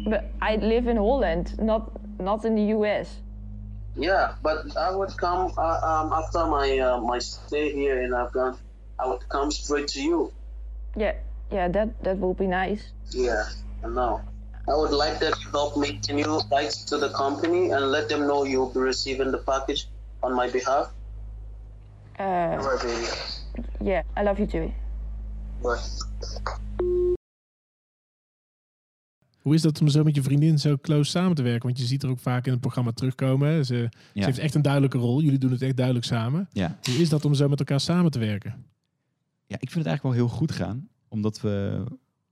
But I live in Holland, not not in the US. Yeah, but I would come uh, um, after my uh, my stay here in Afghan. I would come straight to you. Yeah, yeah, that that will be nice. Yeah, I know. I would like that you help me. You write to the company and let them know you'll be receiving the package on my behalf? Uh, yeah, I love you too. Bye. Hoe is dat om zo met je vriendin zo close samen te werken? Want je ziet er ook vaak in het programma terugkomen. hè. Ze, Ja. ze heeft echt een duidelijke rol. Jullie doen het echt duidelijk samen. Ja. Hoe is dat om zo met elkaar samen te werken? ja, ik vind het eigenlijk wel heel goed gaan. Omdat we...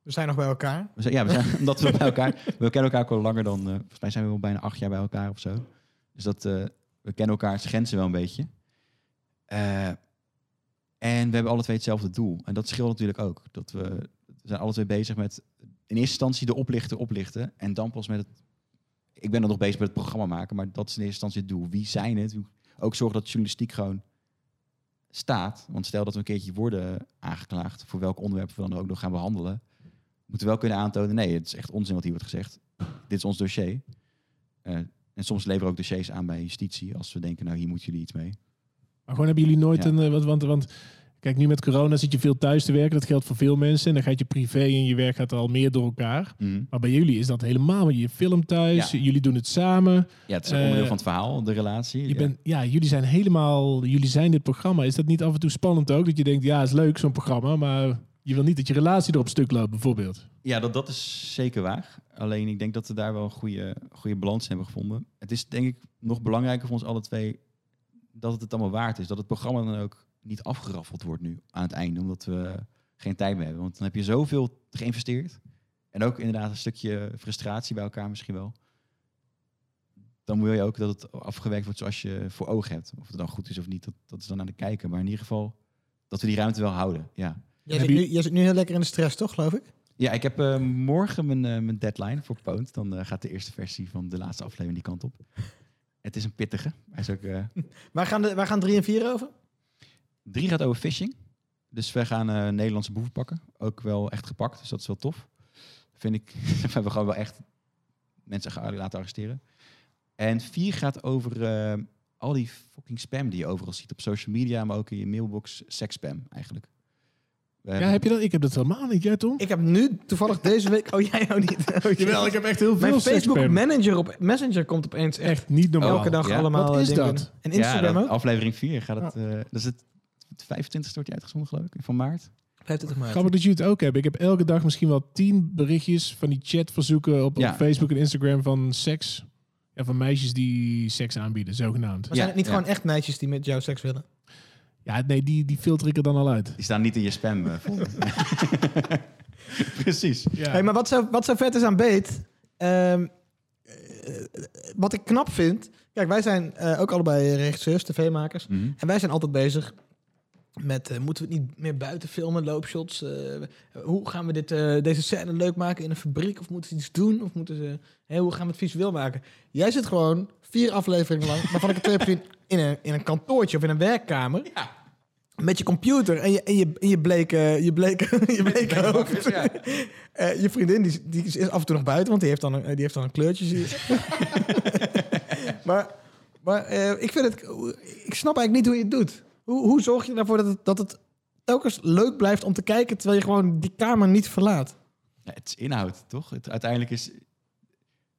We zijn nog bij elkaar. we zijn, ja, we zijn, [laughs] omdat we bij elkaar... We kennen elkaar ook al langer dan... eh, volgens mij zijn we wel bijna acht jaar bij elkaar of zo. Dus dat... eh, we kennen elkaars grenzen wel een beetje. Eh, en we hebben alle twee hetzelfde doel. En dat scheelt natuurlijk ook. Dat we, zijn alle twee bezig met in eerste instantie de oplichter oplichten. En dan pas met het... Ik ben er nog bezig met het programma maken. Maar dat is in eerste instantie het doel. Wie zijn het? Ook zorgen dat journalistiek gewoon staat. Want stel dat we een keertje worden aangeklaagd... voor welk onderwerp we dan ook nog gaan behandelen... moeten we wel kunnen aantonen... nee, het is echt onzin wat hier wordt gezegd. Dit is ons dossier. Eh, en soms leveren we ook dossiers aan bij justitie... als we denken, nou, hier moeten jullie iets mee. Maar gewoon hebben jullie nooit Ja. een... eh, Want, want, want kijk, nu met corona zit je veel thuis te werken. Dat geldt voor veel mensen. En dan gaat je privé en je werk gaat al meer door elkaar. Mhm. Maar bij jullie is dat helemaal. Je filmt thuis, Ja. jullie doen het samen. Ja, het is een Eh, onderdeel van het verhaal, de relatie. Je ja. bent, ja, jullie zijn helemaal... Jullie zijn dit programma. Is dat niet af en toe spannend ook? Dat je denkt, ja, is leuk zo'n programma. Maar je wil niet dat je relatie erop stuk loopt, bijvoorbeeld. Ja, dat, dat is zeker waar. Alleen ik denk dat we daar wel een goede, goede balans hebben gevonden. Het is denk ik nog belangrijker voor ons alle twee dat het het allemaal waard is. Dat het programma dan ook niet afgeraffeld wordt nu aan het einde. Omdat we geen tijd meer hebben. Want dan heb je zoveel geïnvesteerd. En ook inderdaad een stukje frustratie bij elkaar misschien wel. Dan wil je ook dat het afgewerkt wordt zoals je voor ogen hebt. Of het dan goed is of niet, dat, dat is dan aan de kijker. Maar in ieder geval dat we die ruimte wel houden. Ja. Jij Heb zit, je- nu, jij zit nu heel lekker in de stress, toch, geloof ik? Ja, ik heb eh, morgen mijn, eh, mijn deadline voor Poont. Dan eh, gaat de eerste versie van de laatste aflevering die kant op. Het is een pittige. Hij is ook, [laughs] Waar gaan, de, waar gaan drie en vier over? drie gaat over phishing. Dus we gaan Nederlandse boeven pakken. Ook wel echt gepakt, dus dat is wel tof. Vind ik. [laughs] we hebben gewoon wel echt mensen ge- laten arresteren. En vier gaat over al die fucking spam die je overal ziet op social media, maar ook in je mailbox. Seksspam eigenlijk. Ja, heb je dat? Ik heb dat helemaal niet. Jij, Tom? Ik heb nu toevallig deze week... Oh, jij ook niet. Oh, [laughs] Jawel, ik heb echt heel veel Mijn Facebook manager op Messenger komt opeens echt Echt niet normaal. elke dag ja? allemaal Wat is eh, dingen. dat? En ja, Instagram dat- ook? aflevering 4 gaat het. eh, dat is het, het 25 wordt die uitgezonden, geloof ik, van maart. 25 maart. Grappig dat jullie het ook hebben. Ik heb elke dag misschien wel tien berichtjes van die chatverzoeken op, Ja. op Facebook en Instagram van seks. Ja, van meisjes die seks aanbieden, zogenaamd. Maar zijn het niet Ja. gewoon echt meisjes die met jou seks willen? Ja, nee, die, die filter ik er dan al uit. Die staan niet in je spam. eh. [laughs] Precies. Ja. Hey, maar wat zo, wat zo vet is aan Beet... ehm, eh, wat ik knap vind... Kijk, wij zijn eh, ook allebei regisseurs, tv-makers. Mhm. En wij zijn altijd bezig met... eh, moeten we het niet meer buiten filmen, loopshots? eh, hoe gaan we dit, eh, deze scène leuk maken in een fabriek? Of moeten ze iets doen? Of moeten ze... Hoe gaan we het visueel maken? Jij zit gewoon vier afleveringen lang... waarvan ik het twee heb gezien in een, in een kantoortje of in een werkkamer... Met je computer en je, en je, en je bleke, je bleke, [laughs] je bleke hoofd. [laughs] Eh, je vriendin die, die is af en toe nog buiten, want die heeft dan een, die heeft dan een kleurtje. [laughs] Maar maar eh, ik, vind het, ik snap eigenlijk niet hoe je het doet. Hoe, hoe zorg je ervoor dat het, dat het telkens leuk blijft om te kijken... terwijl je gewoon die kamer niet verlaat? Ja, het is inhoud, toch? Het, uiteindelijk is...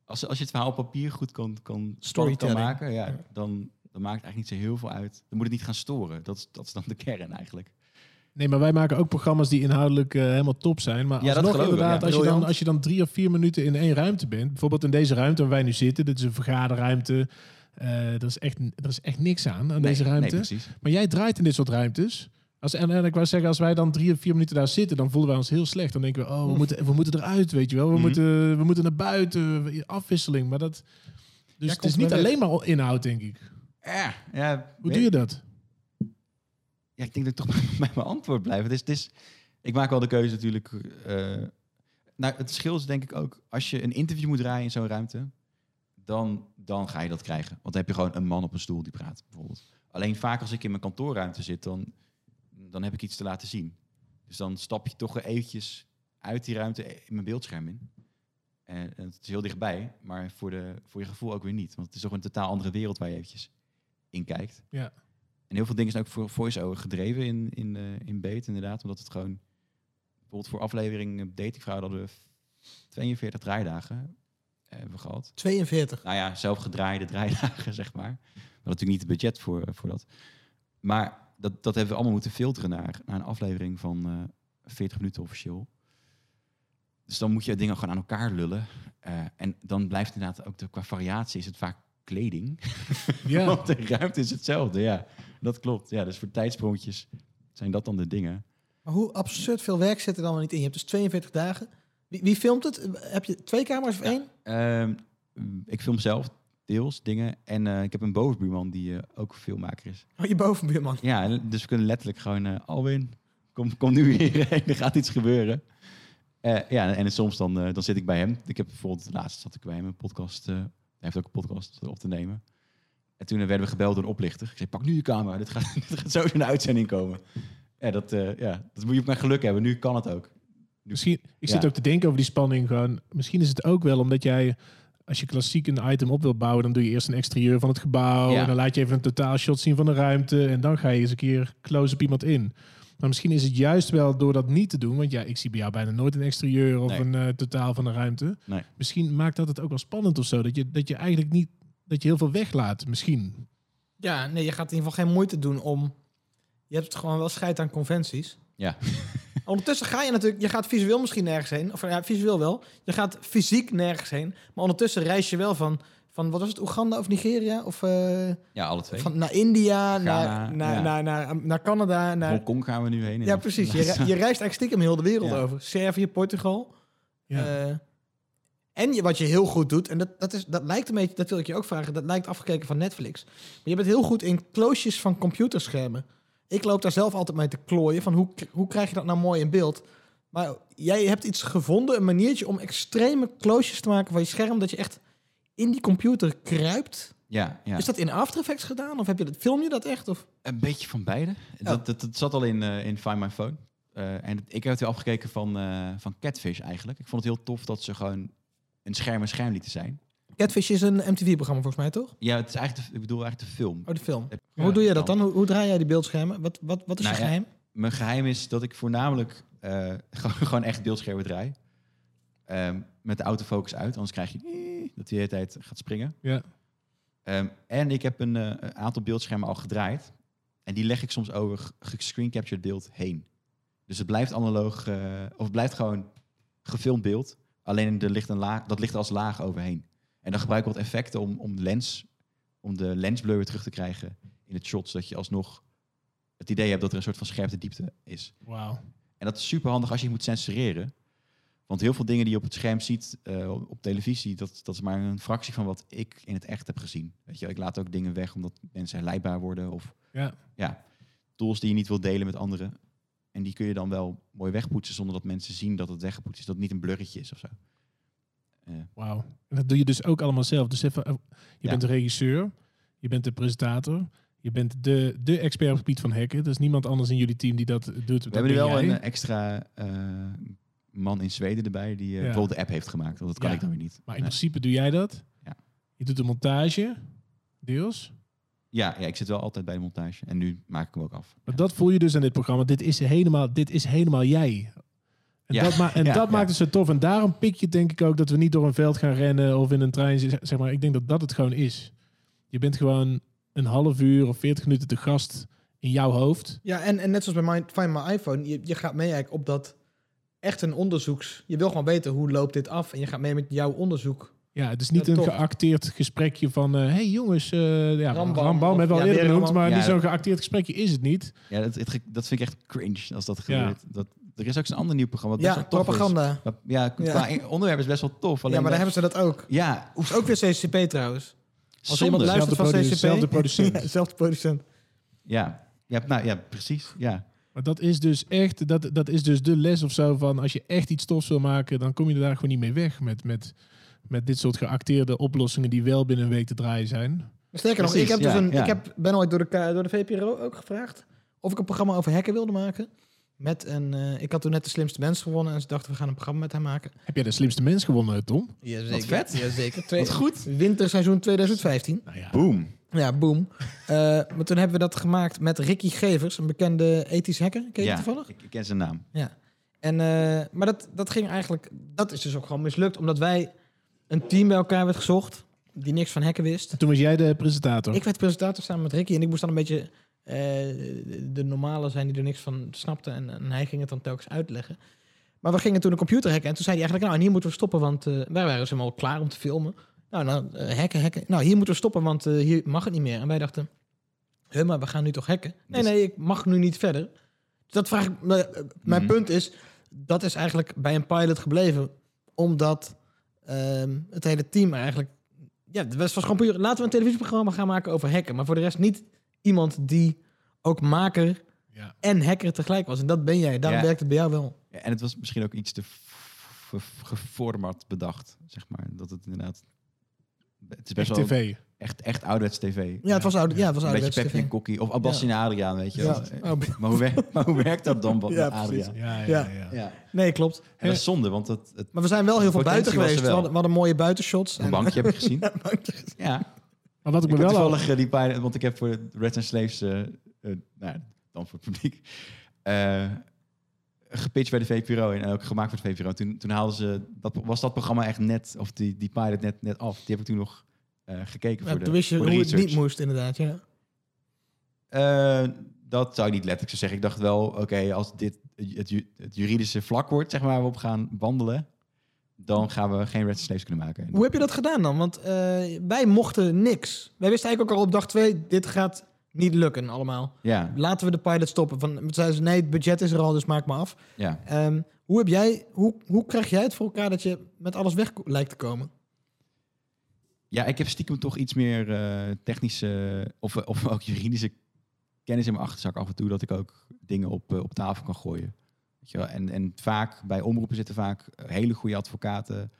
Als, als je het verhaal op papier goed kan, kan, kan Storytelling. maken... Ja, dan, dan maakt eigenlijk niet zo heel veel uit. Dan moet het niet gaan storen. Dat is, dat is dan de kern eigenlijk. Nee, maar wij maken ook programma's die inhoudelijk eh, helemaal top zijn. Maar Ja, dat alsnog inderdaad, ja. als, je dan, als je dan drie of vier minuten in één ruimte bent... bijvoorbeeld in deze ruimte waar wij nu zitten... dit is een vergaderruimte... eh er, is echt, er is echt niks aan, aan deze ruimte. Nee. Maar jij draait in dit soort ruimtes. Als, en, en ik wou zeggen, als wij dan drie of vier minuten daar zitten, dan voelen wij ons heel slecht. Dan denken we, oh, we moeten, we moeten eruit, weet je wel. We, Mhm. moeten, we moeten naar buiten, afwisseling. Maar dat... Dus het is niet alleen maar inhoud, denk ik. Ja, ja, Hoe doe je dat? Ja, ik denk dat ik toch [laughs] bij mijn antwoord blijf. Het is, het is, ik maak wel de keuze natuurlijk. eh, nou, het verschil is denk ik ook, als je een interview moet draaien in zo'n ruimte, dan, dan ga je dat krijgen. Want dan heb je gewoon een man op een stoel die praat, bijvoorbeeld. Alleen vaak als ik in mijn kantoorruimte zit, dan, dan heb ik iets te laten zien. Dus dan stap je toch eventjes uit die ruimte in mijn beeldscherm in. En, en het is heel dichtbij, maar voor, de, voor je gevoel ook weer niet. Want het is toch een totaal andere wereld waar je eventjes in kijkt. Ja. En heel veel dingen zijn ook voor voice-over gedreven in, in, eh, in Beet, inderdaad. Omdat het gewoon... Bijvoorbeeld voor aflevering Datingvrouw hadden we 42 draaidagen eh, hebben we gehad. 42. Nou ja, zelf gedraaide draaidagen, [laughs] zeg maar. We hadden natuurlijk niet het budget voor, eh, voor dat. Maar dat, dat hebben we allemaal moeten filteren naar, naar een aflevering van eh 40 minuten officieel. Dus dan moet je dingen gewoon aan elkaar lullen. En dan blijft inderdaad ook de, qua variatie is het vaak kleding. [laughs] Ja. Want de ruimte is hetzelfde, ja. Dat klopt. Ja, dus voor tijdsprongjes zijn dat dan de dingen. Maar hoe absurd veel werk zit er dan niet in? Je hebt dus 42 dagen. Wie, wie filmt het? Heb je twee camera's of één? Ehm, ik film zelf deels dingen. En eh, ik heb een bovenbuurman die eh, ook filmmaker is. Oh, je bovenbuurman. Ja, dus we kunnen letterlijk gewoon... eh Alwin, kom, kom nu hierheen, [laughs] er gaat iets gebeuren. Ja, en soms dan, dan zit ik bij hem. Ik heb bijvoorbeeld, laatst zat ik bij hem een podcast... hij heeft ook een podcast op te nemen. En toen werden we gebeld door een oplichter. Ik zei, pak nu je camera, dit gaat, [laughs] dit gaat zo in de uitzending komen. Ja dat, eh, ja, dat moet je op mijn geluk hebben. Nu kan het ook. Misschien, ik zit Ja. ook te denken over die spanning gewoon. Misschien is het ook wel omdat jij, als je klassiek een item op wil bouwen, dan doe je eerst een exterieur van het gebouw. Ja. En dan laat je even een totaalshot zien van de ruimte. En dan ga je eens een keer close op iemand in. Maar misschien is het juist wel door dat niet te doen. Want ja, ik zie bij jou bijna nooit een exterieur of Nee. een eh, totaal van de ruimte. Nee. Misschien maakt dat het ook wel spannend of zo. Dat je, dat je eigenlijk niet, dat je heel veel weglaat. Misschien. Ja, nee, je gaat in ieder geval geen moeite doen om... Je hebt gewoon wel scheid aan conventies. Ja. [laughs] Ondertussen ga je natuurlijk... Je gaat visueel misschien nergens heen. Of ja, visueel wel. Je gaat fysiek nergens heen. Maar ondertussen reis je wel van... Van, wat was het, Oeganda of Nigeria? Of eh, Ja, alle twee. van, naar India, Ghana, naar, naar, ja. naar, naar, naar Canada. Naar, Hongkong gaan we nu heen. ja, precies. Je, re- je reist eigenlijk stiekem heel de wereld Ja. over. Servië, Portugal. Ja. Eh, en je, wat je heel goed doet, en dat, dat, is, dat lijkt een beetje, dat wil ik je ook vragen, dat lijkt afgekeken van Netflix. Maar je bent heel goed in closejes van computerschermen. Ik loop daar zelf altijd mee te klooien van hoe, hoe krijg je dat nou mooi in beeld. Maar jij hebt iets gevonden, een maniertje om extreme closejes te maken van je scherm, dat je echt in die computer kruipt. Ja, ja. Is dat in After Effects gedaan? Of heb je dat, film je dat echt? Of? Een beetje van beide. Dat, dat, dat zat al in, eh, in Find My Phone. Eh, en ik heb het weer afgekeken van, eh, van Catfish eigenlijk. Ik vond het heel tof dat ze gewoon een scherm een scherm lieten zijn. Catfish is een MTV-programma volgens mij, toch? Ja, het is eigenlijk de, ik bedoel eigenlijk de film. Oh, de film. Ja, hoe doe je dat dan. Hoe, hoe draai jij die beeldschermen? Wat, wat, wat is Nou je ja, geheim? Mijn geheim is dat ik voornamelijk [laughs] gewoon, gewoon echt beeldschermen draai. Ehm, met de autofocus uit, anders krijg je dat hij de hele tijd gaat springen. Ja. Ehm, en ik heb een eh, een aantal beeldschermen al gedraaid. En die leg ik soms over g- gescreen captured beeld heen. Dus het blijft analoog, eh, of het blijft gewoon gefilmd beeld. Alleen er ligt een laag, dat ligt als laag overheen. En dan gebruik ik wat effecten om, om, lens, om de lensblur weer terug te krijgen in het shot. Zodat je alsnog het idee hebt dat er een soort van scherpte diepte is. Wauw. En dat is super handig als je moet censureren. Want heel veel dingen die je op het scherm ziet eh, op televisie, dat, dat is maar een fractie van wat ik in het echt heb gezien. Weet je, ik laat ook dingen weg omdat mensen herleidbaar worden of Ja. ja, tools die je niet wilt delen met anderen. En die kun je dan wel mooi wegpoetsen zonder dat mensen zien dat het weggepoetst is, dat het niet een blurretje is of zo. Eh, Wauw. En dat doe je dus ook allemaal zelf. Dus even, eh, je Ja. bent de regisseur, je bent de presentator, je bent de, de expert op het gebied van hacken. Er is niemand anders in jullie team die dat doet. we hebben nu wel een extra man in Zweden erbij die Ja. bijvoorbeeld de app heeft gemaakt. Want dat kan Ja. ik dan weer niet. Maar in Nee. principe doe jij dat. Ja. Je doet de montage, deels. ja, ja, ik zit wel altijd bij de montage en nu maak ik hem ook af. Maar dat voel je dus aan dit programma. Dit is helemaal, dit is helemaal jij. En, Ja. dat, ma en [laughs] Ja, dat ja. maakt het zo tof. En daarom pik je denk ik ook dat we niet door een veld gaan rennen of in een trein. zitten. Zeg maar, ik denk dat dat het gewoon is. Je bent gewoon een half uur of 40 minuten te gast in jouw hoofd. Ja, en, en net zoals bij my, Find My iPhone, je, je gaat mee eigenlijk op dat echt een onderzoeks... Je wil gewoon weten hoe loopt dit af en je gaat mee met jouw onderzoek. Ja, het is niet Ja, een top. geacteerd gesprekje van... eh hey jongens, eh ja, Rambam Rambam, hebben we al ja, eerder genoemd. Maar Ja, niet zo'n geacteerd gesprekje is het niet. Ja, dat, het, dat vind ik echt cringe als dat Ja. gebeurt. Dat, er is ook zo'n ander nieuw programma. wat best Ja, wel tof is. propaganda. Ja, qua Ja. onderwerp is best wel tof. Alleen Ja, maar daar hebben ze dat ook. Ja, Is ook weer CCP trouwens. Als zonde. iemand luistert van Zelfde CCP... zelfde producent. [laughs] Ja, zelfde producent. Ja, ja, nou, ja, precies. Ja. Maar dat is dus echt, dat, dat is dus de les of zo van als je echt iets tofs wil maken, dan kom je er daar gewoon niet mee weg met, met, met dit soort geacteerde oplossingen die wel binnen een week te draaien zijn. Sterker nog, ik, heb dus ja, een, ja. ik heb, ben ooit door de, door de VPRO ook gevraagd of ik een programma over hacken wilde maken. Met een, eh, ik had toen net de slimste mens gewonnen en ze dachten we gaan een programma met hem maken. Heb jij de slimste mens gewonnen, Tom? Jazeker. vet. Jazeker. Twee, Wat goed. Winterseizoen 2015. Nou ja. Boom. Ja, boom. Eh, maar toen hebben we dat gemaakt met Ricky Gevers, een bekende ethisch hacker. Ken je Ja, die toevallig? ik, ik ken zijn naam. Ja. En, eh, maar dat, dat ging eigenlijk, dat is dus ook gewoon mislukt, omdat wij een team bij elkaar werd gezocht die niks van hacken wist. Toen was jij de presentator. Ik werd presentator samen met Ricky en ik moest dan een beetje eh, de normale zijn die er niks van snapte en, en hij ging het dan telkens uitleggen. Maar we gingen toen een computer hacken en toen zei hij eigenlijk, nou, en hier moeten we stoppen, want eh, wij waren dus helemaal klaar om te filmen. Nou, nou hacken, hacken. Nou, hier moeten we stoppen, want eh, hier mag het niet meer. En wij dachten, huh, maar we gaan nu toch hacken? Nee, Dus- nee, ik mag nu niet verder. Dat vraag ik, eh, mijn Mhm. punt is, dat is eigenlijk bij een pilot gebleven, omdat ehm, het hele team eigenlijk ja, het was gewoon puur. Laten we een televisieprogramma gaan maken over hacken. Maar voor de rest niet iemand die ook maker Ja. en hacker tegelijk was. En dat ben jij. Daarom Ja. werkt het bij jou wel. Ja, en het was misschien ook iets te gevormd bedacht, zeg maar. Dat het inderdaad... Het is best Echt wel tv. echt, echt ouderwets tv. Ja, het was oud. Ja, het was Een beetje ouderwets Peppy TV. en Kokkie. Of Abbassi en Adriaan, weet je Ja. wel. Oh, Maar hoe, werkt, [laughs] maar hoe werkt dat dan, bij Ja, Adriaan? Ja, ja, Ja. ja. Ja. Nee, klopt. En dat is zonde, want het, het Maar we zijn wel heel veel buiten geweest. We hadden, we hadden mooie buitenshots. een En- bankje heb ik gezien. [laughs] Ja, bankje. Ja, Maar wat ik ik me wel al... toevallig eh, die pilot, want ik heb voor de Reds and Slaves, eh, nou, dan voor het publiek, eh, gepitcht bij de VPRO en ook gemaakt voor de VPRO. Toen, toen haalden ze, dat, was dat programma echt net, of die, die pilot net, net af. Die heb ik toen nog eh, gekeken Ja, voor de toen wist je hoe het niet moest, inderdaad. Ja. Eh, dat zou ik niet letterlijk zo zeggen. Ik dacht wel, oké, als dit het, ju- het juridische vlak wordt, zeg maar, waar we op gaan wandelen, dan gaan we geen Red Slaves kunnen maken. Hoe heb je dat gedaan dan? Want eh, wij mochten niks. Wij wisten eigenlijk ook al op dag twee, dit gaat niet lukken allemaal. Ja, Laten we de pilot stoppen. Van, zeiden ze, nee, het budget is er al, dus maak maar af. ja. Ehm, hoe, heb jij, hoe, hoe krijg jij het voor elkaar dat je met alles weg lijkt te komen? Ja, ik heb stiekem toch iets meer eh, technische of, of ook juridische kennis in mijn achterzak af en toe dat ik ook dingen op, eh, op tafel kan gooien. Weet je wel? En, en vaak bij omroepen zitten vaak hele goede advocaten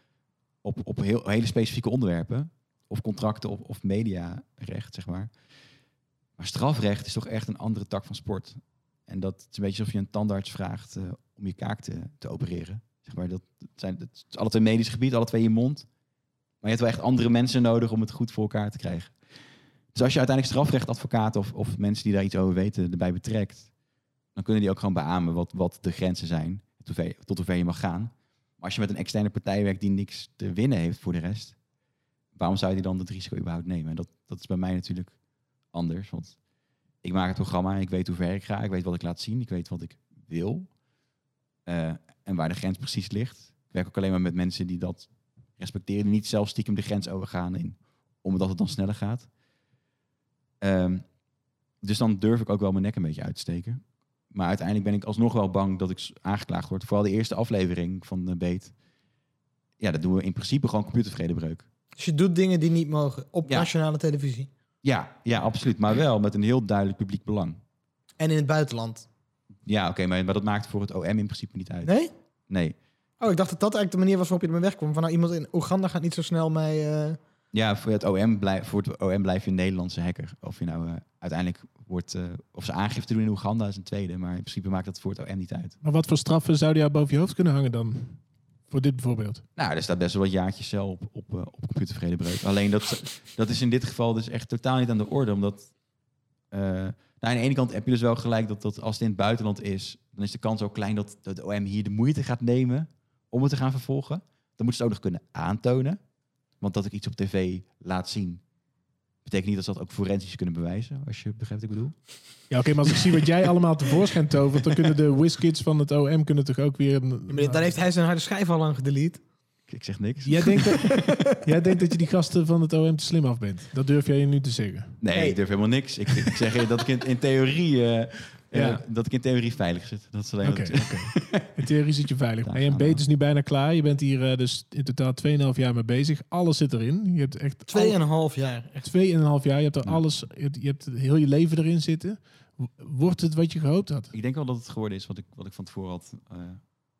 op, op heel, hele specifieke onderwerpen. Of contracten of, of mediarecht, zeg maar. Strafrecht is toch echt een andere tak van sport. En dat is een beetje alsof je een tandarts vraagt eh, om je kaak te, te opereren. Zeg maar, dat, zijn dat is alle twee medisch gebied, alle twee je mond. Maar je hebt wel echt andere mensen nodig om het goed voor elkaar te krijgen. Dus als je uiteindelijk strafrechtadvocaten of, of mensen die daar iets over weten erbij betrekt, dan kunnen die ook gewoon beamen wat, wat de grenzen zijn, tot hoever, tot je mag gaan. Maar als je met een externe partij werkt die niks te winnen heeft voor de rest, waarom zou je dan dat risico überhaupt nemen? En dat, dat is bij mij natuurlijk anders, want ik maak het programma, ik weet hoe ver ik ga, ik weet wat ik laat zien, ik weet wat ik wil eh, en waar de grens precies ligt. Ik werk ook alleen maar met mensen die dat respecteren, die niet zelf stiekem de grens overgaan in, omdat het dan sneller gaat. Ehm, dus dan durf ik ook wel mijn nek een beetje uit te steken. Maar uiteindelijk ben ik alsnog wel bang dat ik aangeklaagd word. Vooral de eerste aflevering van de Beet. Ja, dat doen we in principe gewoon computervredebreuk. Dus je doet dingen die niet mogen op Ja. nationale televisie. Ja, ja, absoluut. Maar wel met een heel duidelijk publiek belang. En in het buitenland. Ja, oké, maar, maar dat maakt voor het OM in principe niet uit. Nee? Nee. Oh, ik dacht dat dat eigenlijk de manier was waarop je ermee wegkwam. Van nou, iemand in Oeganda gaat niet zo snel mij... eh, Ja, voor het OM, blijf, voor het OM blijf je een Nederlandse hacker. Of je nou eh, uiteindelijk wordt... eh, of ze aangifte doen in Oeganda is een tweede. Maar in principe maakt dat voor het OM niet uit. Maar wat voor straffen zou jou boven je hoofd kunnen hangen dan? Voor dit bijvoorbeeld. Nou, er staat best wel wat jaartjes cel op, op, eh, op computervredebreuk. Alleen dat, dat is in dit geval dus echt totaal niet aan de orde. Omdat, eh, nou, aan de ene kant heb je dus wel gelijk dat, dat als het in het buitenland is, dan is de kans ook klein dat dat de OM hier de moeite gaat nemen om het te gaan vervolgen. Dan moeten ze het ook nog kunnen aantonen. Want dat ik iets op tv laat zien, betekent niet dat ze dat ook forensisch kunnen bewijzen, als je begrijpt wat ik bedoel. Ja, oké, maar als ik zie wat jij allemaal tevoorschijn tovert, dan kunnen de whiskids van het OM kunnen toch ook weer... een- maar Dan heeft hij zijn harde schijf al lang gedelete. Ik, zeg niks. Jij denkt, dat, [laughs] jij denkt dat je die gasten van het OM te slim af bent. Dat durf jij je nu te zeggen. Nee, ik durf helemaal niks. Ik, ik zeg je dat ik in, in theorie... eh, Ja. eh, dat ik in theorie veilig zit. Dat is alleen oké. In theorie zit je veilig. [laughs] En je is nu bijna klaar. Je bent hier eh, dus in totaal 2,5 jaar mee bezig. Alles zit erin. Je hebt echt... Tweeënhalf jaar. Echt. Tweeënhalf jaar. Je hebt er Ja. alles... Je hebt, je hebt heel je leven erin zitten. Wordt het wat je gehoopt had? Ik denk wel dat het geworden is wat ik, wat ik van tevoren had, eh,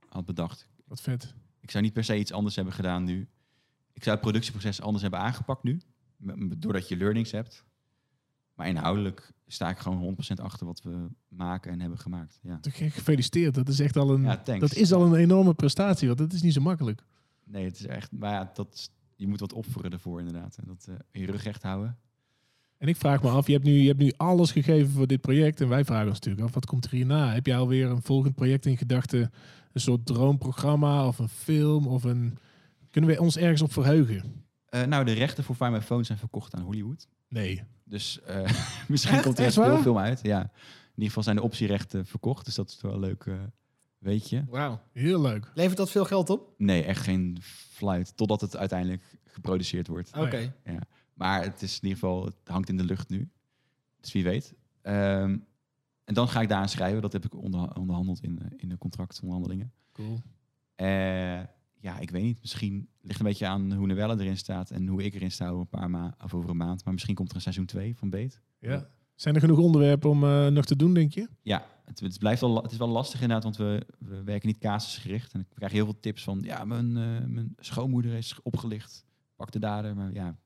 had bedacht. Wat vet. Ik zou niet per se iets anders hebben gedaan nu. Ik zou het productieproces anders hebben aangepakt nu. Doordat je learnings hebt. Maar inhoudelijk sta ik gewoon 100% achter wat we maken en hebben gemaakt. Ja. Gefeliciteerd. Dat is echt al een, Ja, dat is al een enorme prestatie, want dat is niet zo makkelijk. Nee, het is echt. Maar ja, dat, je moet wat offeren ervoor inderdaad. En dat eh, je rug recht houden. En ik vraag me af, je hebt, nu, je hebt nu alles gegeven voor dit project. En wij vragen ons natuurlijk af, wat komt er hierna? Heb jij alweer een volgend project in gedachten? Een soort droomprogramma of een film? Of een... Kunnen we ons ergens op verheugen? Eh, nou, de rechten voor Find My Phone zijn verkocht aan Hollywood. Nee. Dus eh, [laughs] misschien Echt? komt er Echt waar? speelfilm uit. Ja. In ieder geval zijn de optierechten verkocht. Dus dat is wel een leuk eh weetje. Wauw, heel leuk. Levert dat veel geld op? Nee, echt geen fluit. Totdat het uiteindelijk geproduceerd wordt. Oké. Ja. Maar het is in ieder geval, het hangt in de lucht nu. Dus wie weet. Ehm, en dan ga ik daaraan schrijven. Dat heb ik onder, onderhandeld in, eh, in de contractonderhandelingen. Cool. Eh, ja, ik weet niet. Misschien ligt een beetje aan hoe Novelle erin staat en hoe ik erin sta over een paar ma of over een maand. Maar misschien komt er een seizoen 2 van Beet. Ja. Zijn er genoeg onderwerpen om eh, nog te doen, denk je? Ja, het, het, blijft wel, het is wel lastig inderdaad, want we, we werken niet casusgericht. En ik krijg heel veel tips van, ja, mijn, eh, mijn schoonmoeder is opgelicht. Pak de dader. Maar ja,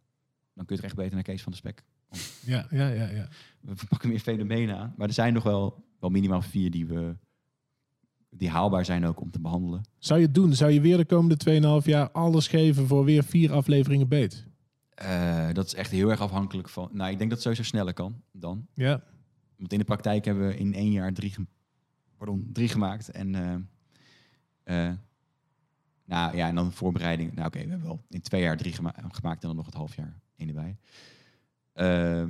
dan kun je het echt beter naar Kees van de Spek. Ja, ja, ja. ja. We pakken meer fenomenen aan. Maar er zijn nog wel, wel minimaal vier die, we, die haalbaar zijn ook om te behandelen. Zou je het doen? Zou je weer de komende 2,5 jaar alles geven voor weer vier afleveringen beet? Eh, dat is echt heel erg afhankelijk van... Nou, ik denk dat het sowieso sneller kan dan. Ja. Want in de praktijk hebben we in één jaar drie, pardon, drie gemaakt. En, eh, eh, nou ja, en dan voorbereiding. Nou oké, we hebben wel in twee jaar drie gema- gemaakt en dan nog het half jaar één erbij. Eh,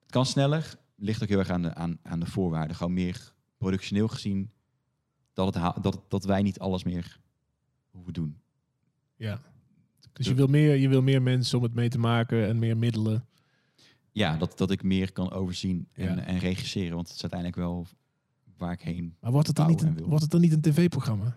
het kan sneller. Ligt ook heel erg aan de, aan, aan de voorwaarden. Gewoon meer productioneel gezien dat, het dat, dat wij niet alles meer hoeven doen. ja. Dus je wil, meer, je wil meer mensen om het mee te maken en meer middelen. Ja, dat, dat ik meer kan overzien en, Ja. en regisseren. Want het is uiteindelijk wel waar ik heen Maar wordt het dan niet een, wordt het dan niet een tv-programma?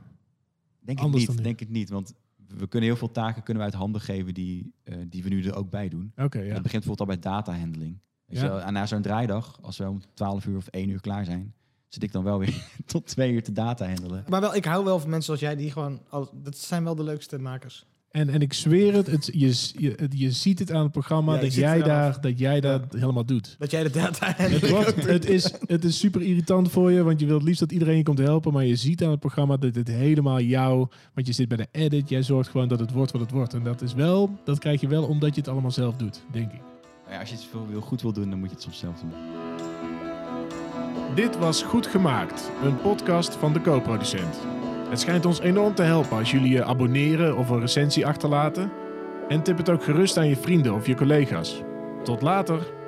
Denk ik Anders niet, denk ik niet. Want we kunnen heel veel taken kunnen we uit handen geven die, eh, die we nu er ook bij doen. Oké, En ja. Dat begint bijvoorbeeld al bij datahandling. Ja. en na zo'n draaidag, als we om 12 uur of 1 uur klaar zijn, zit ik dan wel weer [laughs] tot twee uur te data handelen. Maar wel, ik hou wel van mensen zoals jij die gewoon... Al, dat zijn wel de leukste makers. En, en ik zweer het, het je, je, het- je ziet het aan het programma Ja, dat, jij daar, dat jij dat helemaal doet. Dat jij de data Het, wordt, [laughs] het, is, het is super irritant voor je, want je wilt liefst dat iedereen je komt helpen. Maar je ziet aan het programma dat het helemaal jou... Want je zit bij de edit, jij zorgt gewoon dat het wordt wat het wordt. En dat is wel, dat krijg je wel omdat je het allemaal zelf doet, denk ik. Maar ja, als je iets veel wil, goed wil doen, dan moet je het soms zelf doen. Dit was Goed Gemaakt, een podcast van de co-producent. Het schijnt ons enorm te helpen als jullie je abonneren of een recensie achterlaten. En tip het ook gerust aan je vrienden of je collega's. Tot later!